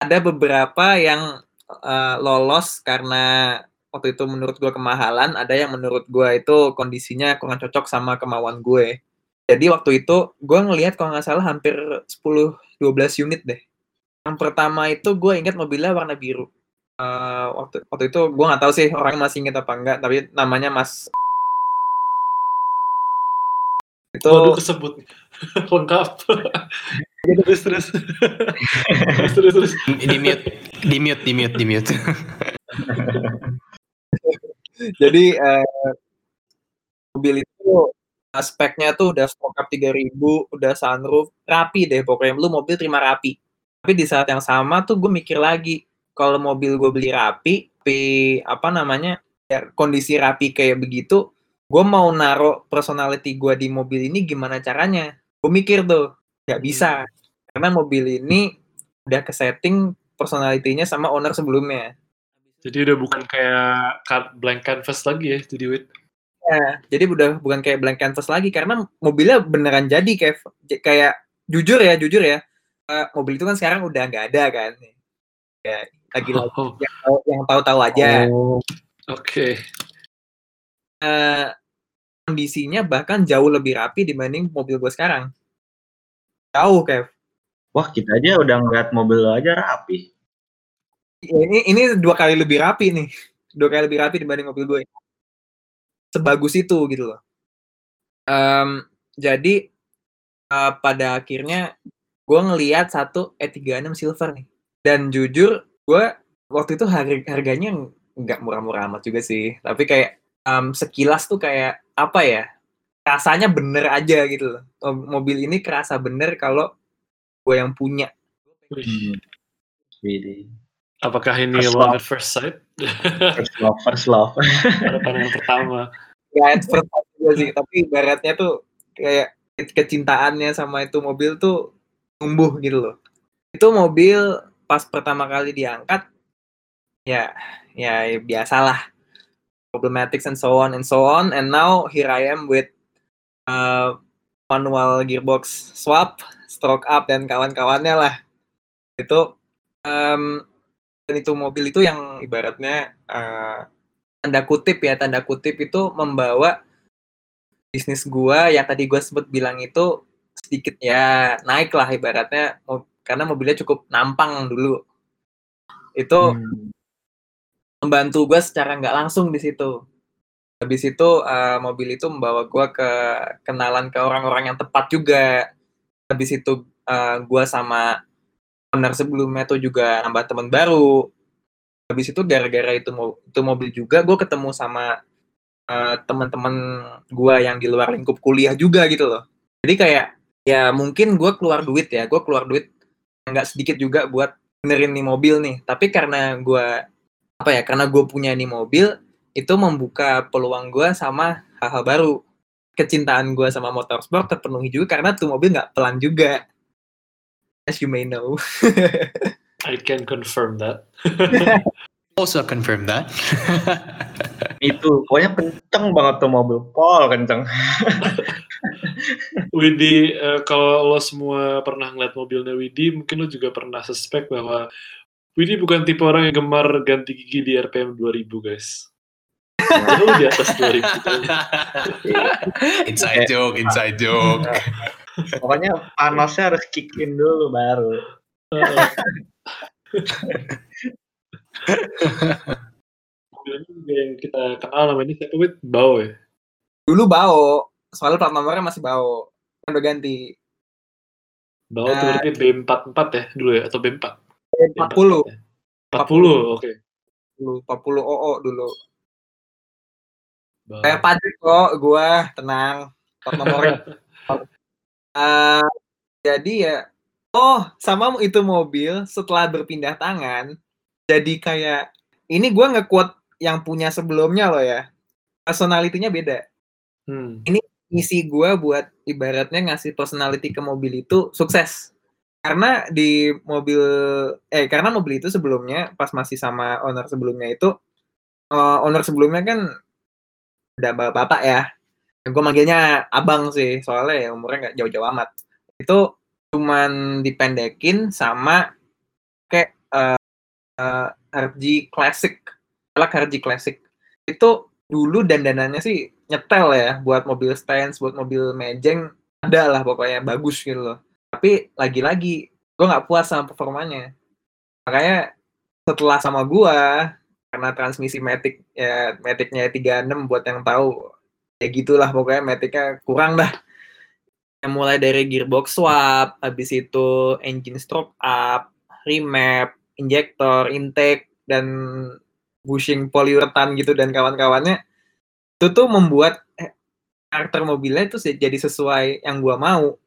Ada beberapa yang eh, lolos karena waktu itu menurut gue kemahalan ada yang menurut gue itu kondisinya kurang cocok sama kemauan gue jadi waktu itu gue ngelihat kalau nggak salah hampir 10-12 unit deh yang pertama itu gue inget mobilnya warna biru Eh, waktu waktu itu gue nggak tahu sih orangnya masih inget apa enggak tapi namanya Mas itu Waduh kesebut <laughs> lengkap. <laughs> <laughs> terus terus. terus terus terus. di mute di mute di mute di mute jadi eh, mobil itu aspeknya tuh udah stock up 3000 udah sunroof rapi deh pokoknya. Lu mobil terima rapi. Tapi di saat yang sama tuh gue mikir lagi kalau mobil gue beli rapi tapi apa namanya ya, kondisi rapi kayak begitu gue mau naro personality gue di mobil ini gimana caranya? Gue mikir tuh nggak bisa. Karena mobil ini udah ke setting personality-nya sama owner sebelumnya Jadi udah bukan kayak card blank canvas lagi ya jadi wait. Ya, jadi udah bukan kayak blank canvas lagi karena mobilnya beneran jadi kayak kayak jujur ya, jujur ya. eh, mobil itu kan sekarang udah nggak ada kan. Ya, lagi lagi Oh, yang tahu- yang tahu-tahu aja. Oh, Oke. Eh, kondisinya bahkan jauh lebih rapi dibanding mobil gue sekarang. Jauh, Kev. wah kita aja udah ngeliat mobil lo aja rapi. Ya, Ini ini dua kali lebih rapi nih. Dua kali lebih rapi dibanding mobil gue. Sebagus itu gitu loh. Em, jadi eh, pada akhirnya gue ngeliat satu E36 Silver nih. Dan jujur gue waktu itu harga harganya nggak murah-murah amat juga sih. Tapi kayak em, sekilas tuh kayak apa ya? Rasanya bener aja gitu loh. Oh, Mobil ini kerasa bener kalau gue yang punya. Hmm. Apakah ini First love love. at first sight? First love, first love. <laughs> Pada pandangan pertama. Gak expert juga sih, tapi ibaratnya tuh kayak kecintaannya sama itu mobil tuh tumbuh gitu loh. Itu mobil pas pertama kali diangkat, ya, ya biasalah problematics and so on and so on. And now here I am with uh, manual gearbox swap, stroke up dan kawan-kawannya lah. Itu em, dan itu mobil itu yang ibaratnya eh, tanda kutip ya tanda kutip itu membawa bisnis gua yang tadi gua sebut bilang itu sedikit ya naik lah ibaratnya karena mobilnya cukup nampang dulu. Itu Hmm. membantu gua secara nggak langsung di situ. Habis itu eh, mobil itu membawa gua ke kenalan ke orang-orang yang tepat juga. Habis itu eh, gua sama owner sebelumnya tuh juga nambah teman baru. Habis itu gara-gara itu itu mobil juga gue ketemu sama eh, teman-teman gue yang di luar lingkup kuliah juga gitu loh. Jadi kayak ya mungkin gue keluar duit ya gue keluar duit nggak sedikit juga buat benerin nih mobil nih. Tapi karena gue apa ya karena gue punya nih mobil itu membuka peluang gue sama hal-hal baru. Kecintaan gue sama motorsport terpenuhi juga karena tuh mobil nggak pelan juga as you may know <laughs> I can confirm that. <laughs> Also confirm that. <laughs> Itu pokoknya kenceng banget tuh mobil. Pol kenceng. Widi, eh, kalau lo semua pernah ngeliat mobilnya Widi, mungkin lo juga pernah suspek bahwa Widi bukan tipe orang yang gemar ganti gigi di RPM 2000, guys. Jauh di atas 2000. inside joke, inside joke. Pokoknya panasnya harus kick in dulu baru. Mobilnya juga yang kita kenal namanya siapa, Wid? Bau ya? dulu bau soalnya plat nomornya masih bau kan udah ganti Bau tuh Nah. berarti B44 ya dulu ya? Atau B4? 40 ya? 40, oke. dulu 40 OO dulu kayak pajak kok gua tenang plat nomornya <laughs> Eh, jadi ya oh sama itu mobil setelah berpindah tangan jadi kayak ini gua ngekuat yang punya sebelumnya loh ya. Personalitinya beda. Hmm. misi gua buat ibaratnya ngasih personality ke mobil itu sukses. Karena di mobil eh karena mobil itu sebelumnya pas masih sama owner sebelumnya itu eh, owner sebelumnya kan udah bapak-bapak ya gue manggilnya abang sih soalnya ya umurnya nggak jauh-jauh amat. Itu cuman dipendekin sama kayak eh eh, RG Classic. Velg RG Classic. Itu dulu dandanannya sih nyetel ya buat mobil stance buat mobil mejeng ada lah pokoknya bagus gitu loh. Tapi lagi-lagi gue nggak puas sama performanya. Makanya setelah sama gua karena transmisi Matic ya Maticnya 36 buat yang tahu ya gitulah pokoknya Maticnya kurang dah yang mulai dari gearbox swap habis itu engine stroke up remap injektor intake dan bushing polyurethane gitu dan kawan-kawannya itu tuh membuat eh, karakter mobilnya itu jadi sesuai yang gua mau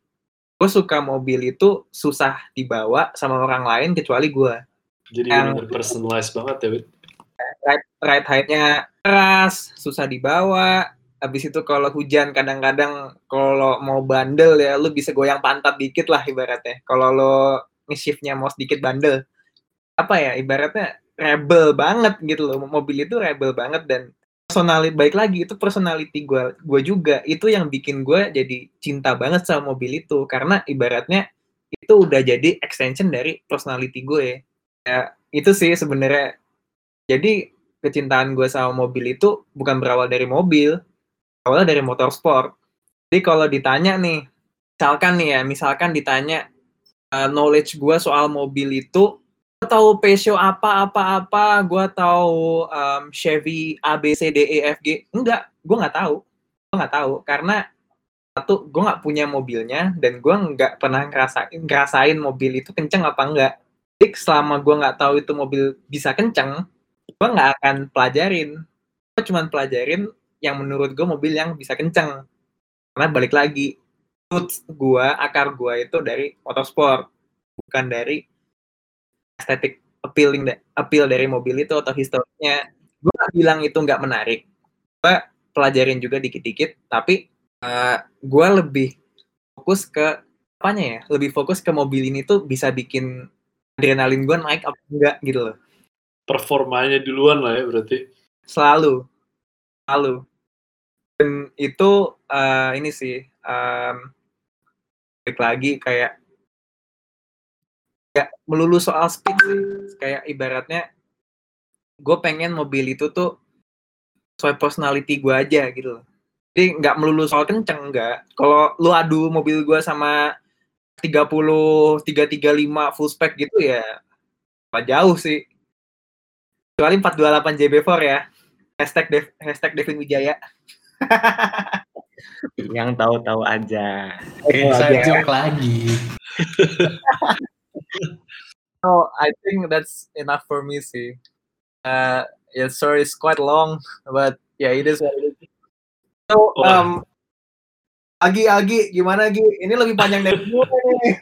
gue suka mobil itu susah dibawa sama orang lain kecuali gua Jadi Yang- bener personalized banget ya, Wid? ride, ride height-nya keras, susah dibawa. Habis itu kalau hujan kadang-kadang kalau mau bandel ya lu bisa goyang pantat dikit lah ibaratnya. Kalau lo nge-shiftnya mau sedikit bandel. Apa ya ibaratnya rebel banget gitu loh. Mobil itu rebel banget dan personality baik lagi itu personality gue gue juga itu yang bikin gue jadi cinta banget sama mobil itu karena ibaratnya itu udah jadi extension dari personality gue ya itu sih sebenarnya jadi kecintaan gue sama mobil itu bukan berawal dari mobil, awalnya dari motorsport. Jadi kalau ditanya nih, misalkan nih ya, misalkan ditanya uh, knowledge gue soal mobil itu, gue tahu Peugeot apa apa apa, gue tahu um, Chevy A B C D E F G, enggak, gue nggak tahu, gue nggak tahu karena satu gue nggak punya mobilnya dan gue nggak pernah ngerasain ngerasain mobil itu kenceng apa enggak. Jadi selama gue nggak tahu itu mobil bisa kenceng, gue nggak akan pelajarin gue cuma pelajarin yang menurut gue mobil yang bisa kenceng. Karena balik lagi roots gue akar gue itu dari motorsport bukan dari estetik appealing appeal dari mobil itu atau historinya gue nggak bilang itu nggak menarik. Gue pelajarin juga dikit-dikit tapi uh, gue lebih fokus ke apanya ya lebih fokus ke mobil ini tuh bisa bikin adrenalin gue naik apa enggak gitu loh. Performanya duluan lah ya berarti. selalu. Selalu dan itu eh, ini sih em, balik lagi kayak ya melulu soal speed sih. Kayak ibaratnya gue pengen mobil itu tuh sesuai personality gue aja gitu loh. Jadi nggak melulu soal kenceng nggak. Kalau lu adu mobil gue sama 30 335 full spec gitu ya apa jauh sih. Kecuali 428 JB4 ya. Hashtag Dev, hashtag Devin Wijaya <laughs> Yang tahu-tahu aja. Inside joke lagi. <laughs> oh I think that's enough for me sih Uh, yeah, story is quite long, but yeah, it is. So, Wah. um, Agi, Agi, gimana Agi? Ini lebih panjang dari gue nih.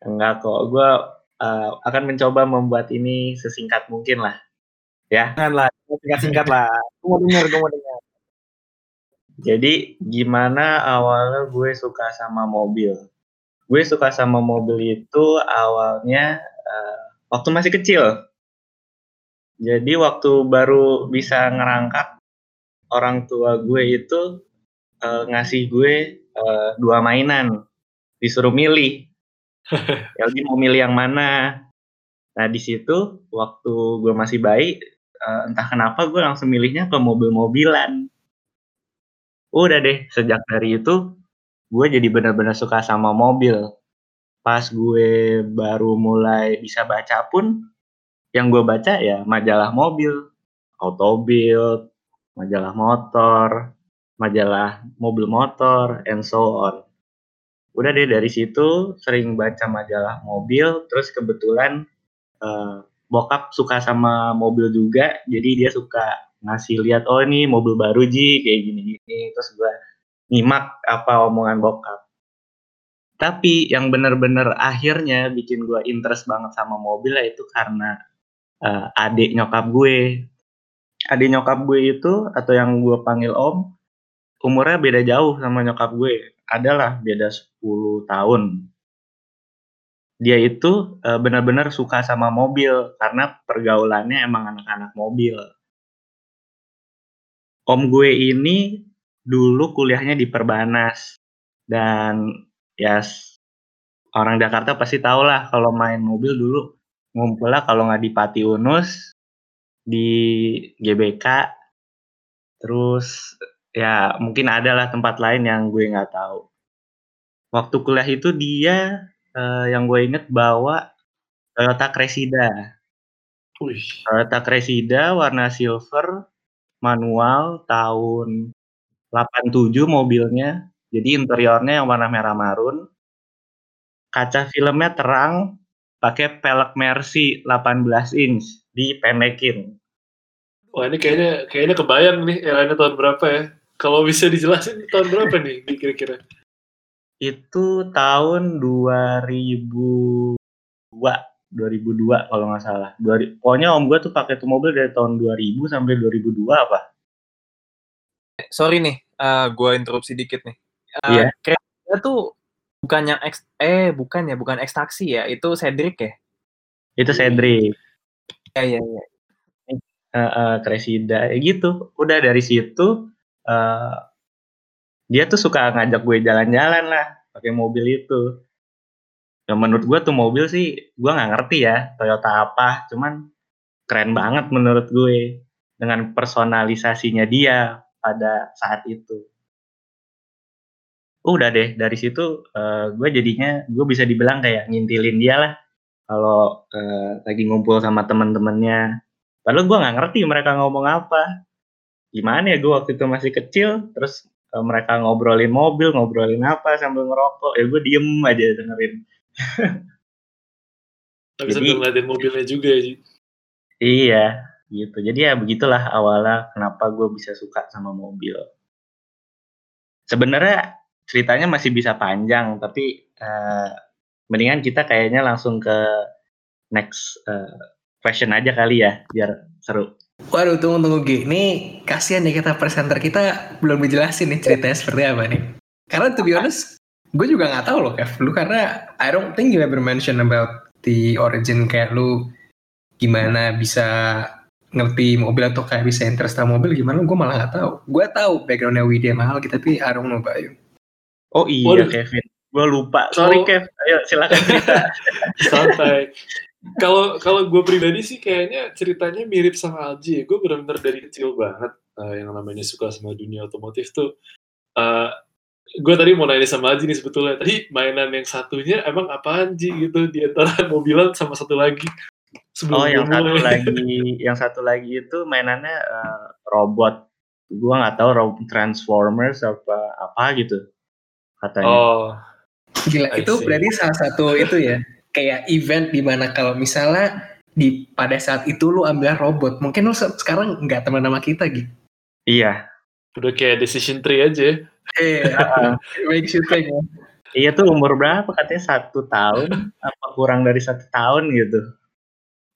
<laughs> Enggak kok, gue uh, akan mencoba membuat ini sesingkat mungkin lah. Ya, Jangan lah, singkat-singkat lah. Gue mau denger, gue mau denger. jadi gimana awalnya gue suka sama mobil? Gue suka sama mobil itu awalnya uh, waktu masih kecil. Jadi waktu baru bisa ngerangkak, orang tua gue itu uh, ngasih gue uh, dua mainan, disuruh milih. <laughs> dia mau milih yang mana. Nah di situ waktu gue masih bayi, uh, entah kenapa gue langsung milihnya ke mobil-mobilan. Udah deh, sejak dari itu gue jadi benar-benar suka sama mobil. Pas gue baru mulai bisa baca pun, yang gue baca ya majalah mobil, autobuild, majalah motor, majalah mobil motor, and so on. Udah deh dari situ sering baca majalah mobil, terus kebetulan eh, bokap suka sama mobil juga, jadi dia suka ngasih lihat oh ini mobil baru Ji kayak gini-gini, terus gue nyimak apa omongan bokap. Tapi yang bener-bener akhirnya bikin gue interest banget sama mobil itu karena uh, adik nyokap gue. Adik nyokap gue itu atau yang gue panggil om, umurnya beda jauh sama nyokap gue. Adalah beda 10 tahun. Dia itu uh, benar-benar suka sama mobil karena pergaulannya emang anak-anak mobil. Om gue ini dulu kuliahnya di Perbanas dan ya orang Jakarta pasti tahu lah kalau main mobil dulu ngumpulnya kalau nggak di Pati Unus di GBK terus ya mungkin ada lah tempat lain yang gue nggak tahu waktu kuliah itu dia eh, yang gue inget bawa Toyota Cressida. Wih, Toyota Cressida warna silver manual tahun 87 mobilnya. Jadi interiornya yang warna merah marun. Kaca filmnya terang pakai pelek Mercy 18 inch dipendekin wah ini kayaknya kayaknya kebayang nih eranya tahun berapa ya? Kalau bisa dijelasin tahun berapa nih kira-kira? Itu tahun 2002 2002 kalau nggak salah 2000 pokoknya om gue tuh pakai tuh mobil dari tahun 2000 sampai 2002 apa Sorry nih, uh, gue interupsi dikit nih. Uh, Iya. Cressida tuh bukan yang X, eh bukan ya, bukan X taksi ya, itu Cedric ya? itu Cedric Iya iya iya. eh, eh, Cressida ya gitu udah dari situ eh, dia tuh suka ngajak gue jalan-jalan lah pakai mobil itu. Ya menurut gue tuh mobil sih gue nggak ngerti ya Toyota apa cuman keren banget menurut gue dengan personalisasinya dia pada saat itu. Udah deh dari situ eh, gue jadinya gue bisa dibilang kayak ngintilin dia lah. Kalau eh, lagi ngumpul sama temen-temennya. Padahal gue nggak ngerti mereka ngomong apa. Gimana ya gue waktu itu masih kecil, terus mereka ngobrolin mobil, ngobrolin apa sambil ngerokok, ya gue diem aja dengerin. <laughs> Tapi Jadi- sambil ngeliatin mobilnya juga ya. Iya, gitu. Jadi ya begitulah awalnya kenapa gue bisa suka sama mobil. Sebenarnya ceritanya masih bisa panjang, tapi eh, mendingan kita kayaknya langsung ke next eh, question aja kali ya, biar seru. Waduh, tunggu tunggu G. Ini kasihan nih kita presenter kita belum dijelasin nih ceritanya seperti apa nih. Karena to be honest, gue juga nggak tahu loh Kev. Lu karena I don't think you ever mention about the origin kayak lu gimana bisa ngerti mobil atau kayak bisa interest sama mobil gimana gue malah nggak tahu. Gue tahu backgroundnya Widya mahal gitu tapi I don't know about you. Oh iya Waduh. Kevin, gue lupa. Sorry Oh. Kev, ayo silakan cerita. <laughs> Santai. Kalau kalau gue pribadi sih kayaknya ceritanya mirip sama Alji. ya. Gue benar-benar dari kecil banget eh, yang namanya suka sama dunia otomotif tuh. eh gue tadi mau nanya sama Alji nih sebetulnya. Tadi mainan yang satunya emang apaan Ji gitu di antara <laughs> mobilan sama satu lagi. Sebelum Oh, yang gue satu mulai. lagi, yang satu lagi itu mainannya eh, robot. Gua nggak tahu robot Transformers apa apa gitu katanya. Oh, Gila, I itu see. berarti salah satu itu ya kayak event di mana kalau misalnya di pada saat itu lu ambil robot mungkin lu se- sekarang nggak teman sama kita gitu Iya. Udah kayak decision tree aja. <laughs> eh makes you think ya. Iya tuh umur berapa katanya satu tahun apa kurang dari satu tahun gitu.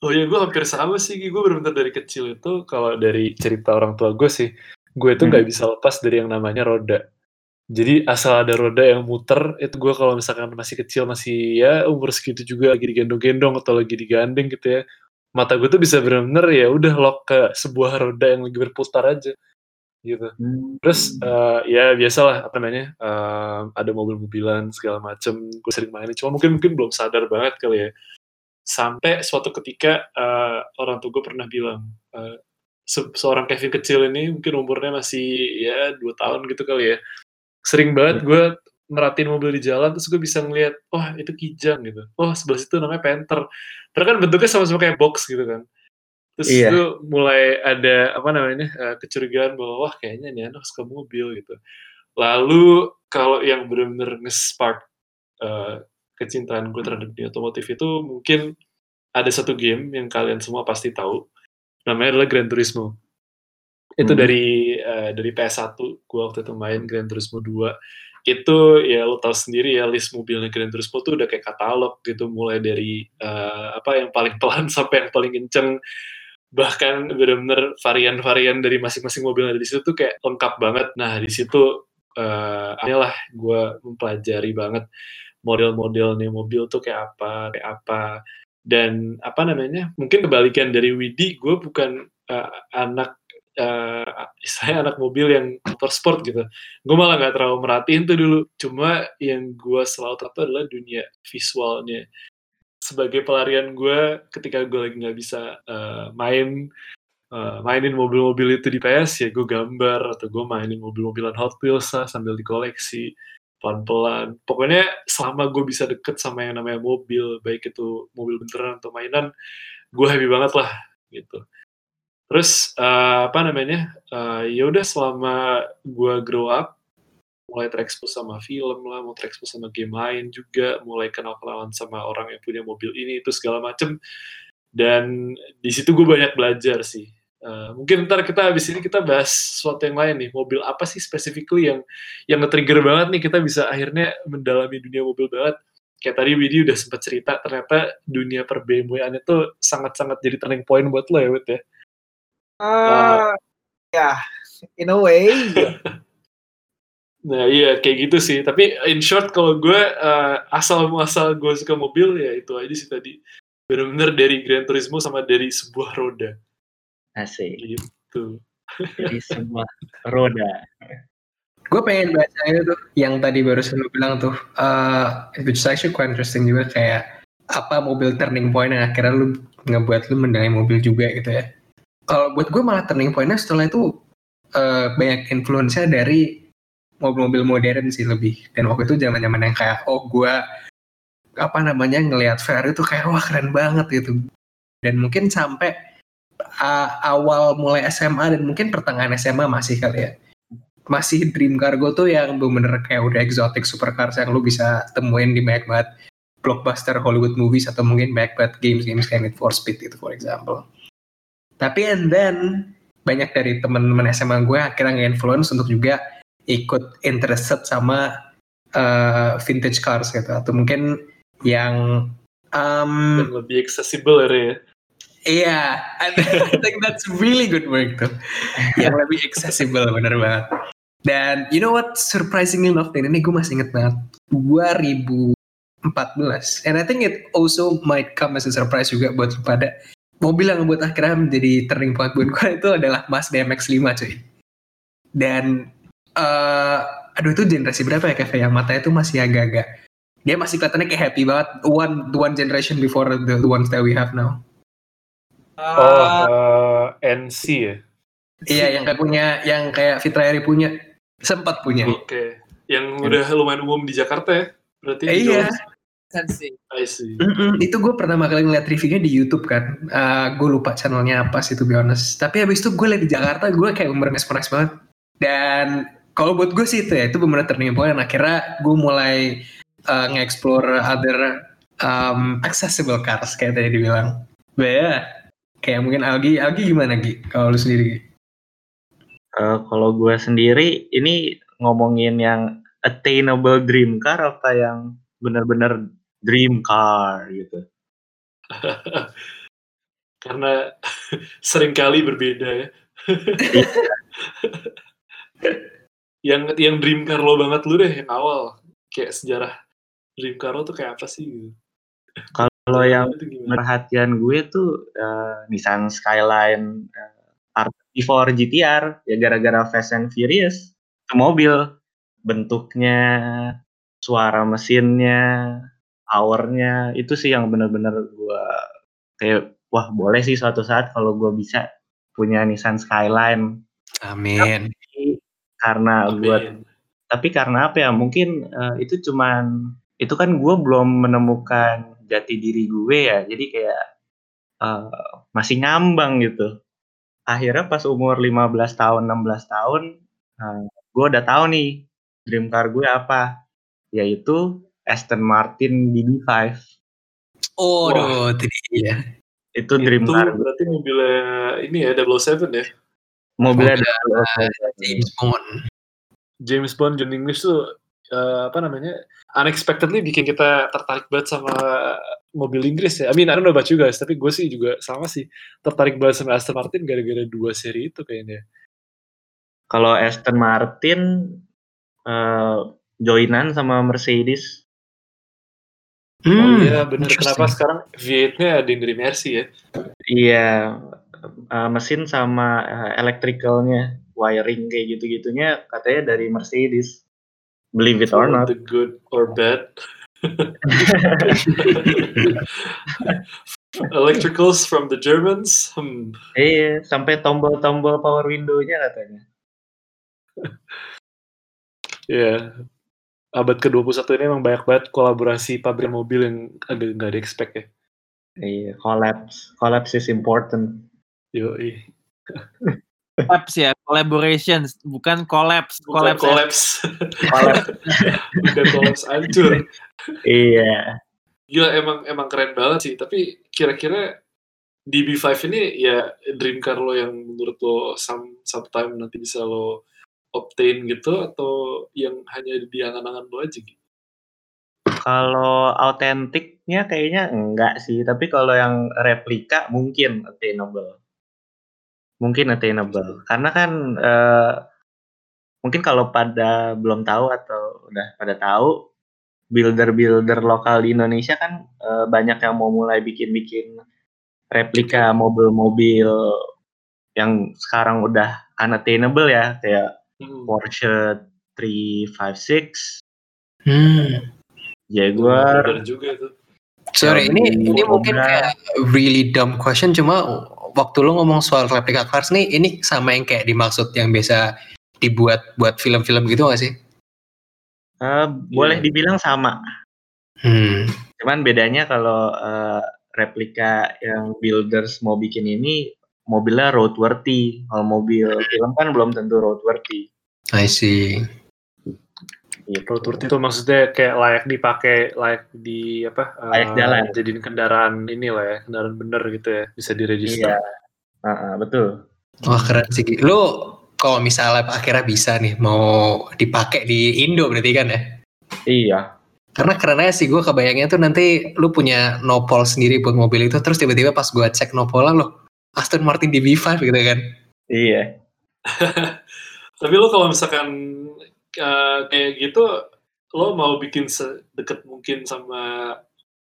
Oh ya gue hampir sama sih, gue benar-benar dari kecil itu kalau dari cerita orang tua gue sih, gue itu nggak Hmm. bisa lepas dari yang namanya roda. Jadi asal ada roda yang muter, itu gue kalau misalkan masih kecil masih ya umur segitu juga lagi digendong-gendong atau lagi digandeng gitu ya, mata gue tuh bisa benar-benar ya udah lock ke sebuah roda yang lagi berputar aja gitu. Terus eh, ya biasalah apa namanya eh, ada mobil-mobilan segala macem gue sering mainin cuma mungkin mungkin belum sadar banget kali ya. Sampai suatu ketika eh, orang tua gue pernah bilang eh, se- seorang Kevin kecil ini mungkin umurnya masih ya dua tahun gitu kali ya sering banget gue merhatiin mobil di jalan terus gue bisa ngeliat wah itu kijang gitu. Oh sebelah situ namanya Panther. Padahal kan bentuknya sama-sama kayak box gitu kan. Terus Iya. itu mulai ada apa namanya eh, kecurigaan bahwa wah kayaknya nih anak suka mobil gitu. Lalu kalau yang benar-benar nge-spark eh, kecintaan gue terhadap dunia otomotif itu mungkin ada satu game yang kalian semua pasti tahu. Namanya adalah Gran Turismo itu Hmm. dari eh, dari PS1 gue waktu itu main Gran Turismo 2 itu ya lo tau sendiri ya list mobilnya Gran Turismo tuh udah kayak katalog gitu mulai dari eh, apa yang paling pelan <laughs> sampai yang paling kenceng. Bahkan bener-bener varian-varian dari masing-masing mobil yang ada di situ tuh kayak lengkap banget. Nah di situ eh lah gue mempelajari banget model-model nih mobil tuh kayak apa kayak apa. Dan apa namanya mungkin kebalikan dari Widi gue bukan eh, anak eh istilahnya anak mobil yang motorsport gitu. Gue malah nggak terlalu merhatiin tuh dulu. Cuma yang gue selalu tahu adalah dunia visualnya. Sebagai pelarian gue ketika gue lagi nggak bisa eh, main eh, mainin mobil-mobil itu di PS ya gue gambar atau gue mainin mobil-mobilan Hot Wheels lah sambil dikoleksi pelan-pelan. Pokoknya selama gue bisa deket sama yang namanya mobil baik itu mobil beneran atau mainan gue happy banget lah gitu terus eh, apa namanya eh, ya udah selama gue grow up mulai terekspos sama film lah, mau terekspos sama game lain juga, mulai kenal-kenalan sama orang yang punya mobil ini itu segala macem. Dan di situ gue banyak belajar sih. Eh, mungkin ntar kita habis ini kita bahas sesuatu yang lain nih, mobil apa sih specifically yang yang nge-trigger banget nih kita bisa akhirnya mendalami dunia mobil banget. Kayak tadi Widi udah sempat cerita, ternyata dunia per BMW-an itu sangat-sangat jadi turning point buat lo ya, Wid ya. Ah, ya, in a way. Nah iya kayak gitu sih. Tapi in short kalau gue eh, asal muasal gue suka mobil ya itu aja sih tadi. Bener-bener dari Gran Turismo sama dari sebuah roda Asik. gitu. Jadi semua roda. gue pengen baca itu tuh yang tadi baru lu bilang tuh uh, which is actually quite interesting juga kayak apa mobil turning point yang akhirnya lu ngebuat lu mendalami mobil juga gitu ya kalau buat gue malah turning pointnya setelah itu uh, banyak influence dari mobil-mobil modern sih lebih. Dan waktu itu zaman zaman yang kayak oh gue apa namanya ngelihat Ferrari tuh kayak wah keren banget gitu. Dan mungkin sampai uh, awal mulai SMA dan mungkin pertengahan SMA masih kali ya. Masih dream cargo tuh yang bener-bener kayak udah exotic supercars yang lu bisa temuin di banyak banget blockbuster Hollywood movies atau mungkin banyak banget games-games kayak Need for Speed itu for example. Tapi and then banyak dari teman-teman SMA gue akhirnya nge-influence untuk juga ikut interested sama uh, vintage cars gitu atau mungkin yang um, Dan lebih accessible ya. Ya. Iya, I think that's really good work tuh. Yang lebih accessible bener banget. Dan you know what surprisingly enough dan ini gue masih inget banget 2014 and I think it also might come as a surprise juga buat lu pada mobil yang buat akhirnya menjadi turning point buat gue itu adalah Mazda MX-5 cuy dan eh aduh itu generasi berapa ya Kev yang matanya itu masih agak-agak dia masih kelihatannya kayak happy banget one one generation before the, the ones that we have now Oh, Ah, eh, NC ya. Iya, yang kayak punya, yang kayak Fitra Eri punya, sempat punya. Oke. Yang udah lumayan umum di Jakarta ya. Berarti Eh, iya. I see. Mm-mm, itu gue pertama kali ngeliat reviewnya di YouTube kan. gue lupa channelnya apa sih to be honest. Tapi habis itu gue liat di Jakarta, gue kayak merenges-merenges banget. Dan kalau buat gue sih itu ya, itu bener turning point. Akhirnya gue mulai uh, nge-explore other um, accessible cars kayak tadi dibilang. Ya, kayak mungkin Algi, Algi gimana Gi? Kalau lu sendiri? Eh, kalau gue sendiri ini ngomongin yang attainable dream car apa yang benar-benar dream car gitu. <laughs> Karena <laughs> sering kali berbeda ya. <laughs> yang yang dream car lo banget lu deh yang awal kayak sejarah dream car lo tuh kayak apa sih gitu. Kalau yang perhatian gue tuh eh, Nissan Skyline eh, RT4 GTR ya gara-gara Fast and Furious itu mobil bentuknya suara mesinnya powernya. Itu sih yang benar-benar gue kayak wah boleh sih suatu saat kalau gue bisa punya Nissan Skyline. Amin. karena gue tapi karena apa ya? Mungkin eh, itu cuman itu kan gue belum menemukan jati diri gue ya. Jadi kayak eh, masih ngambang gitu. Akhirnya pas umur 15 tahun 16 tahun eh, gue udah tahu nih dream car gue apa. Yaitu Aston Martin DB5 Oh, aduh, itu dia. itu dream Itu car berarti mobilnya ini ya 007 ya. mobilnya James Bond. James Bond John English tuh eh, apa namanya unexpectedly bikin kita tertarik banget sama mobil Inggris ya. I mean I don't know about you guys, tapi gue sih juga sama sih tertarik banget sama Aston Martin gara-gara dua seri itu kayaknya. kalau Aston Martin eh, joinan sama Mercedes Oh Hmm, iya bener, kenapa sekarang V8-nya ada yang dari Mercy ya? Iya, eh, mesin sama eh, electricalnya, wiring kayak gitu-gitunya katanya dari Mercedes. Believe it or not. the good or bad. <laughs> Electricals from the Germans. Hmm. Iya, sampai tombol-tombol power window-nya katanya. <laughs> Ya, abad ke-21 ini emang banyak banget kolaborasi pabrik mobil yang agak nggak di-expect ya. Iya, collapse. Collapse is important. Yoi. Collapse ya, collaborations, bukan collapse. Bukan Collapse. ya. collapse. <laughs> Bukan collapse hancur. Iya. Gila emang emang keren banget sih. Tapi kira-kira DB5 ini ya dream car lo yang menurut lo some, sometime nanti bisa lo obtain gitu atau yang hanya di angan-angan lo aja gitu? Kalau autentiknya kayaknya enggak sih, tapi kalau yang replika mungkin attainable. Mungkin attainable. Karena kan eh, mungkin kalau pada belum tahu atau udah pada tahu, builder-builder lokal di Indonesia kan eh, banyak yang mau mulai bikin-bikin replika mobil-mobil yang sekarang udah unattainable ya, kayak. Porsche 356, Hmm. Jaguar, Bener juga itu. Sorry, ini ini mungkin kayak really dumb question cuma waktu lo ngomong soal replika cars nih, ini sama yang kayak dimaksud yang biasa dibuat buat film-film gitu gak sih? Eh, boleh Iya. dibilang sama. Hmm. Cuman bedanya kalau eh, replika yang builders mau bikin ini mobilnya roadworthy. Kalau mobil film kan belum tentu roadworthy. I see. Gitu. Roadworthy itu maksudnya kayak layak dipakai, layak di apa? eh, Layak jalan. Jadiin kendaraan ini lah ya, kendaraan bener gitu ya, bisa diregister. Iya. Ah, ah, betul. Wah keren sih. Lo kalau misalnya akhirnya bisa nih mau dipakai di Indo berarti kan ya? Iya. Karena keren aja sih gue kebayangnya tuh nanti lu punya nopol sendiri buat mobil itu terus tiba-tiba pas gue cek nopolnya lo Aston Martin DB5 gitu kan. Iya. <laughs> Tapi lo kalau misalkan eh, kayak gitu, lo mau bikin sedekat mungkin sama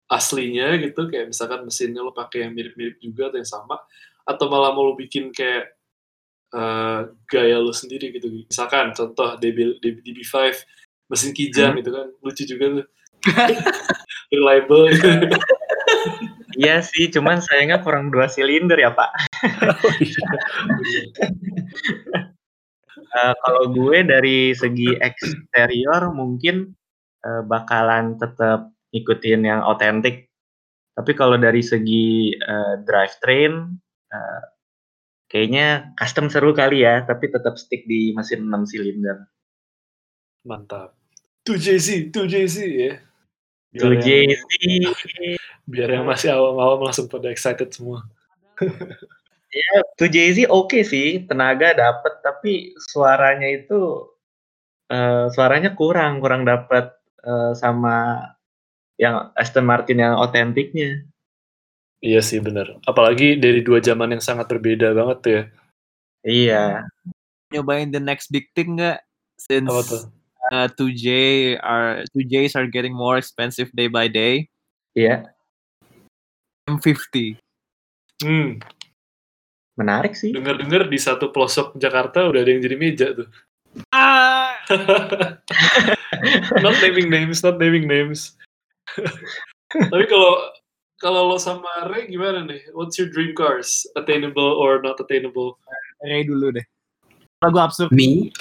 aslinya gitu, kayak misalkan mesinnya lo pakai yang mirip-mirip juga atau yang sama, atau malah mau lo bikin kayak eh, gaya lo sendiri gitu. Misalkan contoh DB, DB, DB5 mesin kijang Hmm. gitu kan, lucu juga tuh. <laughs> Reliable gitu. <laughs> Iya sih, cuman sayangnya kurang dua silinder ya Pak. <laughs> Eh, kalau gue dari segi eksterior mungkin eh, bakalan tetap ikutin yang otentik. Tapi kalau dari segi eh, drivetrain, eh, kayaknya custom seru kali ya, tapi tetap stick di mesin 6 silinder. Mantap. 2JZ, 2JZ ya. Biar 2JZ, yang Biar yang masih awam-awam langsung pada excited semua. <laughs> Ya, tuh Jay-Z oke sih, tenaga dapet, tapi suaranya itu uh, suaranya kurang, kurang dapet uh, sama yang Aston Martin yang otentiknya. Iya sih bener. Apalagi dari dua zaman yang sangat berbeda banget tuh ya. Iya. Nyobain the next big thing nggak? Since Apa tuh? uh, 2J are 2Js are getting more expensive day by day. Iya, M50. Hmm, menarik sih. denger-denger di satu pelosok Jakarta udah ada yang jadi meja tuh. Ah, <laughs> not naming names, not naming names. <laughs> Tapi kalau kalau lo sama Ray gimana nih? What's your dream cars? Attainable or not attainable? Ray dulu deh. Lagu absurd. Me?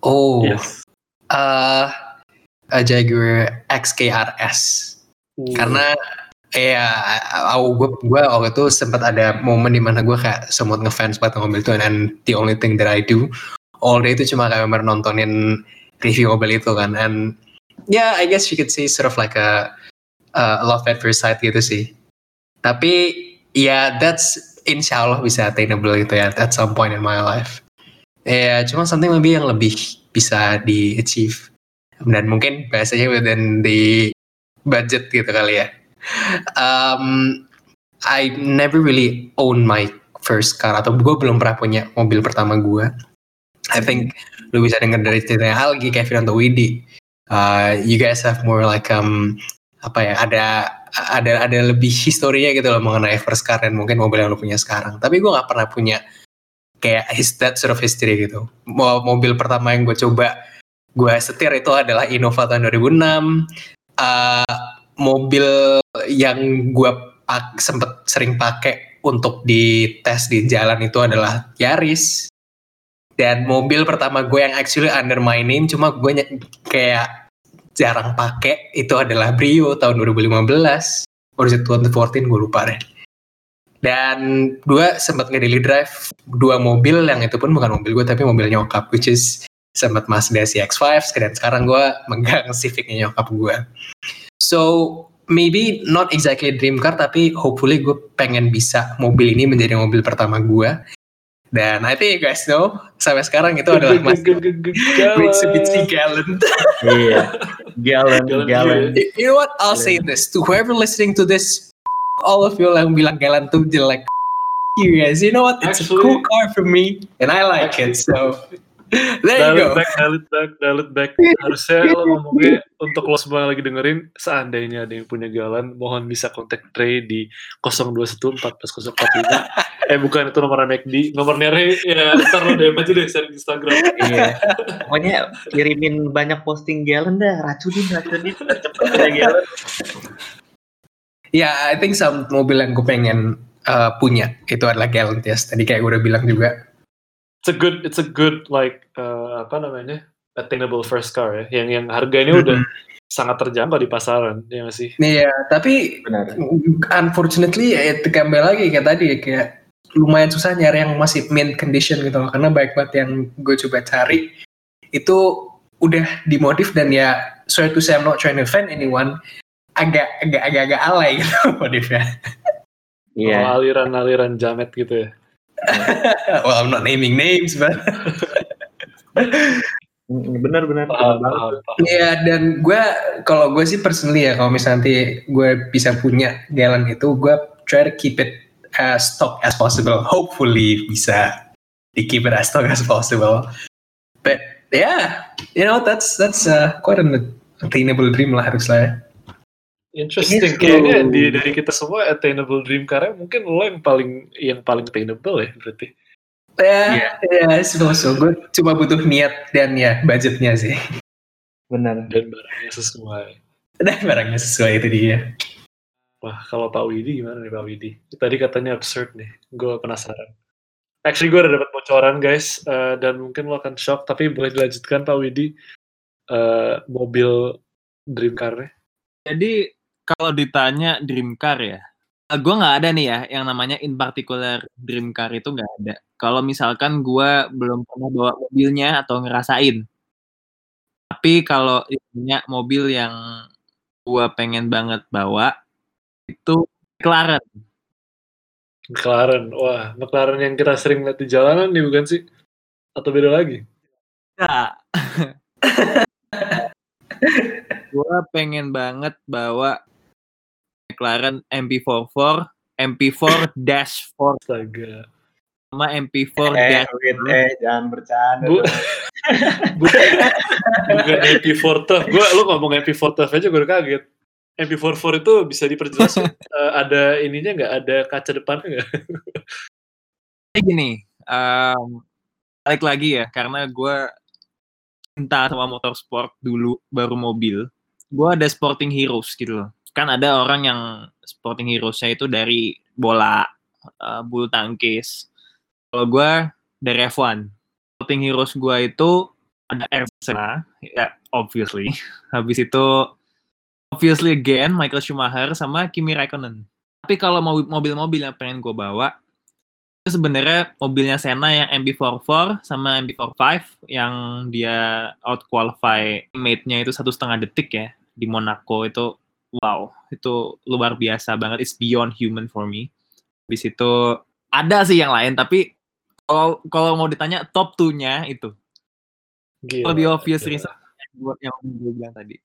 Oh, Yes. uh, a Jaguar XKRS. Uh, Karena ya aku gue gue waktu itu sempat ada momen di mana gue kayak sempat ngefans banget mobil itu and the only thing that I do all day itu cuma kayak bener nontonin review mobil itu kan and yeah I guess you could say sort of like a, a love at first sight gitu sih. Tapi ya that's insya Allah bisa attainable gitu ya at some point in my life. Ya cuma something lebih yang lebih bisa di achieve dan mungkin bahasanya within the budget gitu kali ya um, I never really own my first car atau gue belum pernah punya mobil pertama gue. I think lu bisa denger dari ceritanya Algi, Kevin atau Widi. Uh, you guys have more like um apa ya ada ada ada lebih historinya gitu loh mengenai first car dan mungkin mobil yang lu punya sekarang. Tapi gue nggak pernah punya kayak his, that sort of history gitu. Mo- Mobil pertama yang gue coba gue setir itu adalah Innova tahun 2006. Uh, mobil yang gue pak sempet sering pakai untuk dites di jalan itu adalah Yaris. Dan mobil pertama gue yang actually under my name cuma gue kayak jarang pakai itu adalah Brio tahun 2015 or is it 2014 gue lupa deh. Dan gue sempat nge-daily drive dua mobil yang itu pun bukan mobil gue tapi mobil nyokap which is sempat Mazda CX-5 dan sekarang gue megang <laughs> Civicnya nyokap gue So maybe not exactly dream car tapi hopefully gue pengen bisa mobil ini menjadi mobil pertama gue. Dan I think you guys know sampai sekarang itu adalah <laughs> masih Mitsubishi Galant. Iya. Gallon, Gallon gallon. you know what? I'll say this to whoever listening to this, all of you yang bilang Galant tuh jelek. You guys, you know what? It's a cool car for me and I like it. So there you go. back, dial it back, dial it back. Harusnya lo ngomongnya untuk lo semua lagi dengerin, seandainya ada yang punya galan, mohon bisa kontak Ray di 021 14045. eh bukan itu nomor McD, nomornya Ray ya ntar lo DM aja deh share di Instagram. Iya. Pokoknya kirimin banyak posting gallon dah, racunin, racunin, cepet punya gallon. Ya, I think some mobil yang gue pengen uh, punya itu adalah Galant ya. Tadi kayak gue udah bilang juga. It's a good, it's a good like uh, apa namanya attainable first car ya, yang yang harganya udah sangat terjangkau di pasaran, ya nggak sih? Iya, tapi Benar. unfortunately ya itu kembali lagi kayak tadi kayak lumayan susah nyari yang masih mint condition gitu loh karena baik banget yang gue coba cari itu udah dimodif dan ya sorry to say I'm not trying to offend anyone agak agak agak agak alay gitu <laughs> modifnya. Iya. Oh, aliran-aliran jamet gitu ya. <laughs> well I'm not naming names but Mm, Benar, benar. Paham, benar banget. paham, paham. Iya dan gue kalau gue sih personally ya kalau misalnya nanti gue bisa punya jalan itu gue try to keep it as stock as possible. Hopefully bisa di keep it as stock as possible. But yeah, you know that's that's uh, quite an attainable dream lah harusnya. ya. Interesting. Yes, Kayaknya di, dari kita semua attainable dream car mungkin lo yang paling yang paling attainable ya berarti. Ya, ya, so, so gue cuma butuh niat dan ya budgetnya sih. Benar. Dan barangnya sesuai. Dan barangnya sesuai itu dia. Wah, kalau Pak Widi gimana nih Pak Widi? Tadi katanya absurd nih. Gue penasaran. Actually gue udah dapat bocoran guys, eh, dan mungkin lo akan shock, tapi boleh dilanjutkan Pak Widi. Eh, mobil dream car-nya. Jadi kalau ditanya dream car ya, gue nggak ada nih ya yang namanya in particular dream car itu nggak ada. Kalau misalkan gue belum pernah bawa mobilnya atau ngerasain. Tapi kalau punya mobil yang gue pengen banget bawa Itu McLaren. McLaren. Wah, McLaren yang kita sering lihat di jalanan nih bukan sih? Atau beda lagi? Ya. <laughs> gue pengen banget bawa McLaren MP44, MP4 Dash 4 Astaga. sama MP4 Eh, Dash. wait, eh, jangan bercanda. Bu, <laughs> bukan, bukan MP4 tough. Gue lu ngomong MP4 tough aja gue udah kaget. MP44 itu bisa diperjelas <laughs> eh, ada ininya nggak? Ada kaca depannya nggak? Jadi gini, um, balik lagi ya, karena gue cinta sama motorsport dulu, baru mobil. Gue ada sporting heroes gitu loh. Kan ada orang yang sporting heroesnya itu dari bola, uh, bulu tangkis. Kalau gue dari F1. Sporting heroes gue itu ada Senna, ya obviously. <laughs> Habis itu obviously again Michael Schumacher sama Kimi Raikkonen. Tapi kalau mobil-mobil yang pengen gue bawa, itu sebenarnya mobilnya Senna yang MB44 sama MB45 yang dia out qualify mate-nya itu satu setengah detik ya di Monaco itu wow itu luar biasa banget it's beyond human for me habis itu ada sih yang lain tapi kalau kalau mau ditanya top 2-nya itu Gila, lebih obvious gila. reason yang gua- yang gue bilang tadi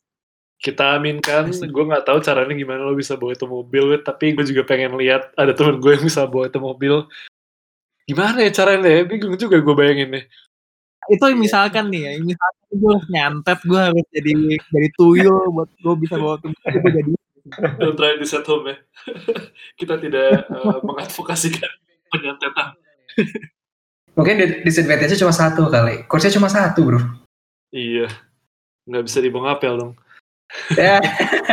Kita aminkan, gue nggak tahu caranya gimana lo bisa bawa itu mobil, tapi gue juga pengen lihat ada temen gue yang bisa bawa itu mobil. Gimana ya caranya ya? Bingung juga gue bayangin nih. Itu misalkan nih ya misalkan gue nyantet gue harus jadi jadi tuyul buat gue bisa bawa tuh gue jadi Don't try this at home ya. <laughs> Kita tidak eh, mengadvokasikan penyantetan. Mungkin di- disadvantage-nya cuma satu kali. Course-nya cuma satu, bro. Iya. Nggak bisa dibawa ngapel dong. Ya.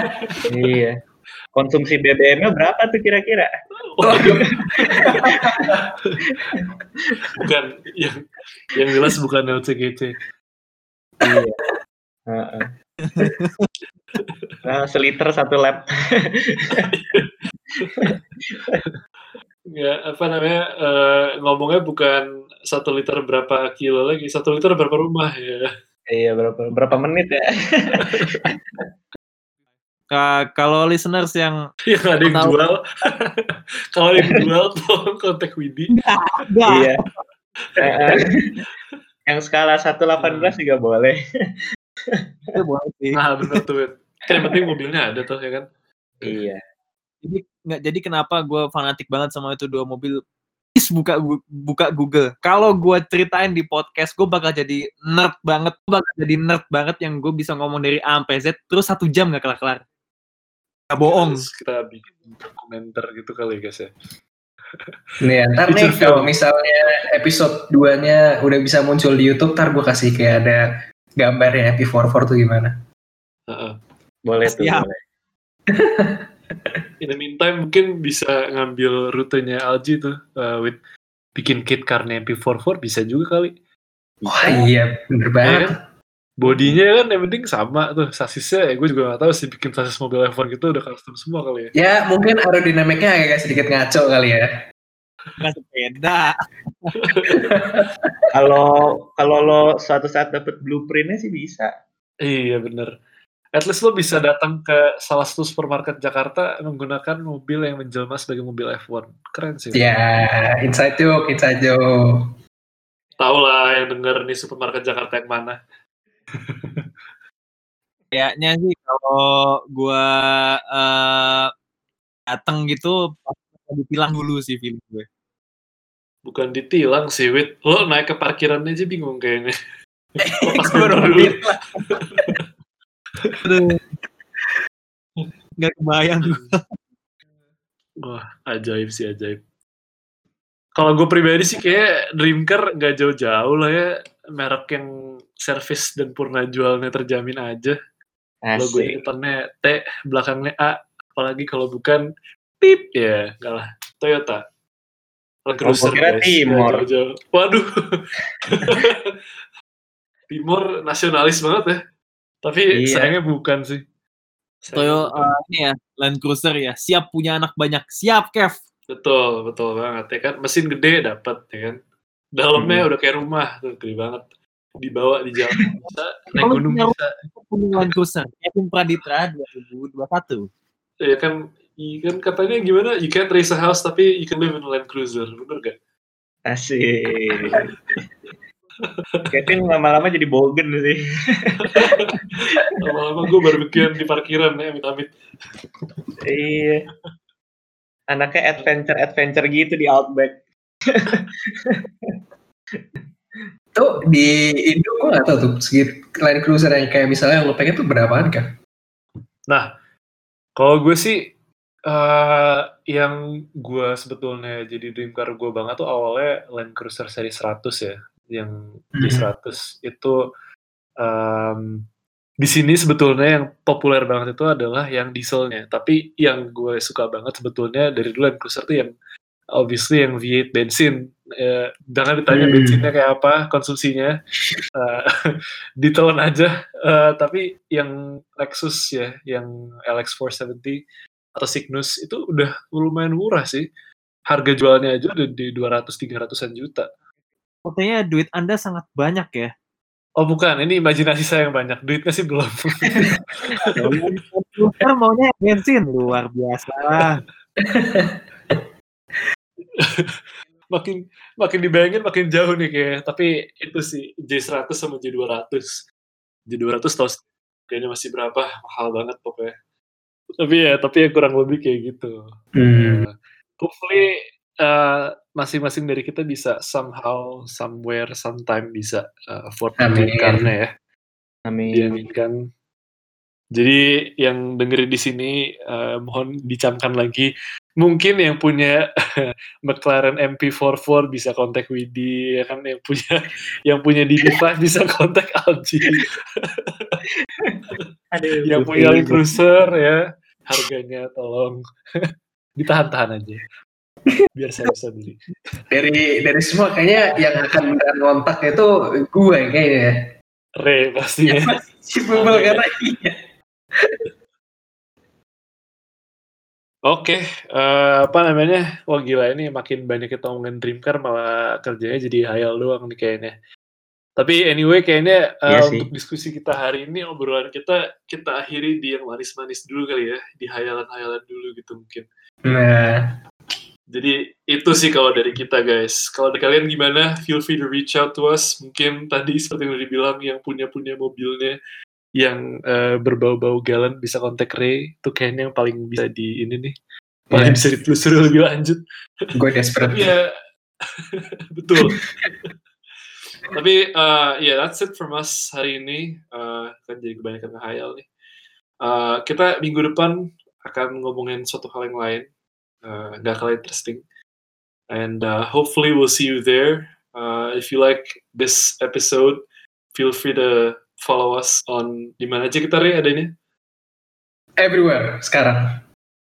<laughs> Iya. Konsumsi BBM-nya berapa tuh kira-kira? bukan yang yang jelas bukan LCGC. Iya. Nah, seliter satu lap. Ya, apa namanya? eh, ngomongnya bukan satu liter berapa kilo lagi, satu liter berapa rumah ya. iya, berapa berapa menit ya? Ka- kalau listeners yang Yang ada yang Tahu. jual. <laughs> Kalau yang jual tolong kontak Widi. Iya. Heeh. Yang skala 118 juga boleh. itu boleh sih. Nah, bener tuh. Kan yang penting mobilnya ada tuh ya kan. Iya. jadi nggak jadi kenapa gue fanatik banget sama itu dua mobil please buka buka Google kalau gue ceritain di podcast gue bakal jadi nerd banget Gua bakal jadi nerd banget yang gue bisa ngomong dari A sampai Z terus satu jam nggak kelar kelar Gak bohong Terus kita bikin komentar gitu kali ya guys ya. <laughs> Nih, ya, ntar nih kalau misalnya episode 2-nya udah bisa muncul di YouTube, ntar gue kasih kayak ada gambarnya MP44 tuh gimana. Heeh. Boleh tuh, Siap. boleh. <laughs> In the meantime mungkin bisa ngambil rutenya Alji tuh eh, with bikin kit karena MP44 bisa juga kali. Wah iya, bener Ya banget. kan? Bodinya kan yang penting sama tuh sasisnya ya gue juga gak tahu sih bikin sasis mobil F1 gitu udah custom semua kali ya. Ya mungkin aerodinamiknya agak sedikit ngaco kali ya. nggak sepeda <laughs> Kalau kalau lo suatu saat dapet blueprintnya sih bisa. Iya bener. At least lo bisa datang ke salah satu supermarket Jakarta menggunakan mobil yang menjelma sebagai mobil F1. Keren sih. Ya, inside joke, inside joke. Tahu lah yang denger nih supermarket Jakarta yang mana. Kayaknya sih kalau gue eh dateng gitu pasti ditilang dulu sih film gue Bukan ditilang sih, Wit. Lo naik ke parkiran aja bingung kayaknya. <laughs> Pas Gua baru dulu. Aduh. nggak kebayang gue Wah, ajaib sih, ajaib. Kalau gue pribadi sih kayak Dreamcar nggak jauh-jauh lah ya. Merek yang service dan purna jualnya terjamin aja. Asik. depannya T, belakangnya A. Apalagi kalau bukan pip ya, enggak lah. Toyota. Land Oh, gua kira guys. Timor. Nggak jauh-jauh. Waduh. <laughs> Timor nasionalis banget ya. Tapi Iya. sayangnya bukan sih. Sayangnya Toyo bukan. eh, ini ya Land Cruiser ya siap punya anak banyak siap Kev Betul, betul banget ya kan. Mesin gede dapat ya kan. Dalamnya Hmm. udah kayak rumah tuh, gede banget. Dibawa di jalan <laughs> bisa, naik gunung bisa. Land Cruiser Kevin Praditra 2021 Ya kan i- kan katanya gimana? You can't raise a house tapi you can live in a Land Cruiser, bener gak? Asik. <laughs> Kevin lama-lama jadi bogen sih. <laughs> Lama-lama gue barbekyuan di parkiran ya, amit-amit. iya. Anaknya adventure-adventure gitu di Outback. Tuh di Indo gue gak tau tuh segi Land Cruiser yang kayak misalnya yang lo pengen tuh berapaan kan? Nah, kalau gue sih eh yang gue sebetulnya jadi dream car gue banget tuh awalnya Land Cruiser seri 100 ya, yang di Hmm. 100 itu em, di sini sebetulnya yang populer banget itu adalah yang dieselnya. Tapi yang gue suka banget sebetulnya dari dulu Land Cruiser tuh yang obviously yang V8 bensin. Eh, jangan ditanya Hmm. bensinnya kayak apa, konsumsinya. Eh, <laughs> ditelan aja. Eh, tapi yang Lexus ya, yang LX470 atau Cygnus itu udah lumayan murah sih. Harga jualnya aja udah di 200-300an juta. Sepertinya duit Anda sangat banyak ya. Oh bukan, ini imajinasi saya yang banyak. Duitnya sih belum. <laughs> Kan maunya bensin luar biasa. <laughs> makin makin dibayangin makin jauh nih kayak. Tapi itu sih J100 sama J200. J200 tau sih, kayaknya masih berapa? Mahal banget pokoknya. Tapi ya, tapi ya kurang lebih kayak gitu. Hmm. Uh, hopefully uh, masing-masing dari kita bisa somehow, somewhere, sometime bisa uh, afford Amin. karena ya. Amin. diaminkan. Jadi yang dengerin di sini eh, mohon dicamkan lagi. Mungkin yang punya <laughs> McLaren MP44 bisa kontak Widi, ya kan yang punya yang punya DB5 <laughs> bisa kontak Alji. Aduh, yang punya Land Cruiser ya harganya tolong <laughs> ditahan-tahan aja. Biar saya bisa beli. Dari dari semua kayaknya yang akan beneran ngontak itu gue kayaknya ya. Re pastinya. Si Bubble karena iya. Oke, eh, apa namanya? Wah gila ini makin banyak kita ngomongin Dream Car malah kerjanya jadi hayal doang nih kayaknya. Tapi anyway kayaknya eh, Iya sih. untuk diskusi kita hari ini obrolan kita kita akhiri di yang manis-manis dulu kali ya, di hayalan-hayalan dulu gitu mungkin. Nah, Jadi itu sih kalau dari kita guys. Kalau dari kalian gimana? Feel free to reach out to us. Mungkin tadi seperti yang udah dibilang yang punya-punya mobilnya yang eh, berbau-bau galon bisa kontak Ray. Itu kayaknya yang paling bisa di ini nih. Paling Yes. bisa ditelusuri lebih lanjut. gue desperate. Ya <laughs> betul. Tapi uh, ya that's it from us hari ini. Uh, kan jadi kebanyakan ngehayal nih. Uh, kita minggu depan akan ngomongin suatu hal yang lain. Uh, nggak kalah interesting. And uh, hopefully we'll see you there. Uh, if you like this episode, feel free to follow us on di mana aja kita Ray adanya? Everywhere sekarang.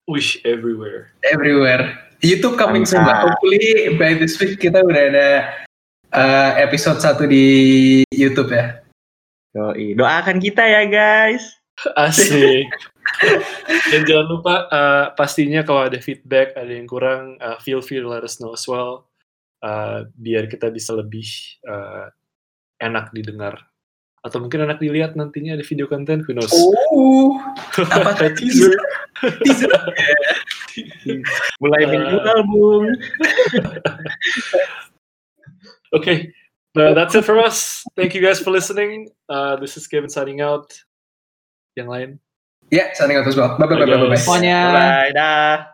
Wish everywhere. Everywhere. YouTube coming soon. Hopefully by this week kita udah ada uh, episode satu di YouTube ya. Yoi. Doakan kita ya guys. <laughs> Asik. Dan jangan lupa uh, pastinya kalau ada feedback, ada yang kurang, uh, feel free to let us know as well. Uh, biar kita bisa lebih uh, enak didengar. Atau mungkin enak dilihat nantinya ada video konten, who knows. Oh, apa <laughs> Teaser. teaser? <laughs> Mulai menjual bung. <laughs> Okay, uh, that's it from us. Thank you guys for listening. Uh, this is Kevin signing out. Yang lain. Ya, signing out as well. Bye bye bye Bye, bye bye. Bye. Dah.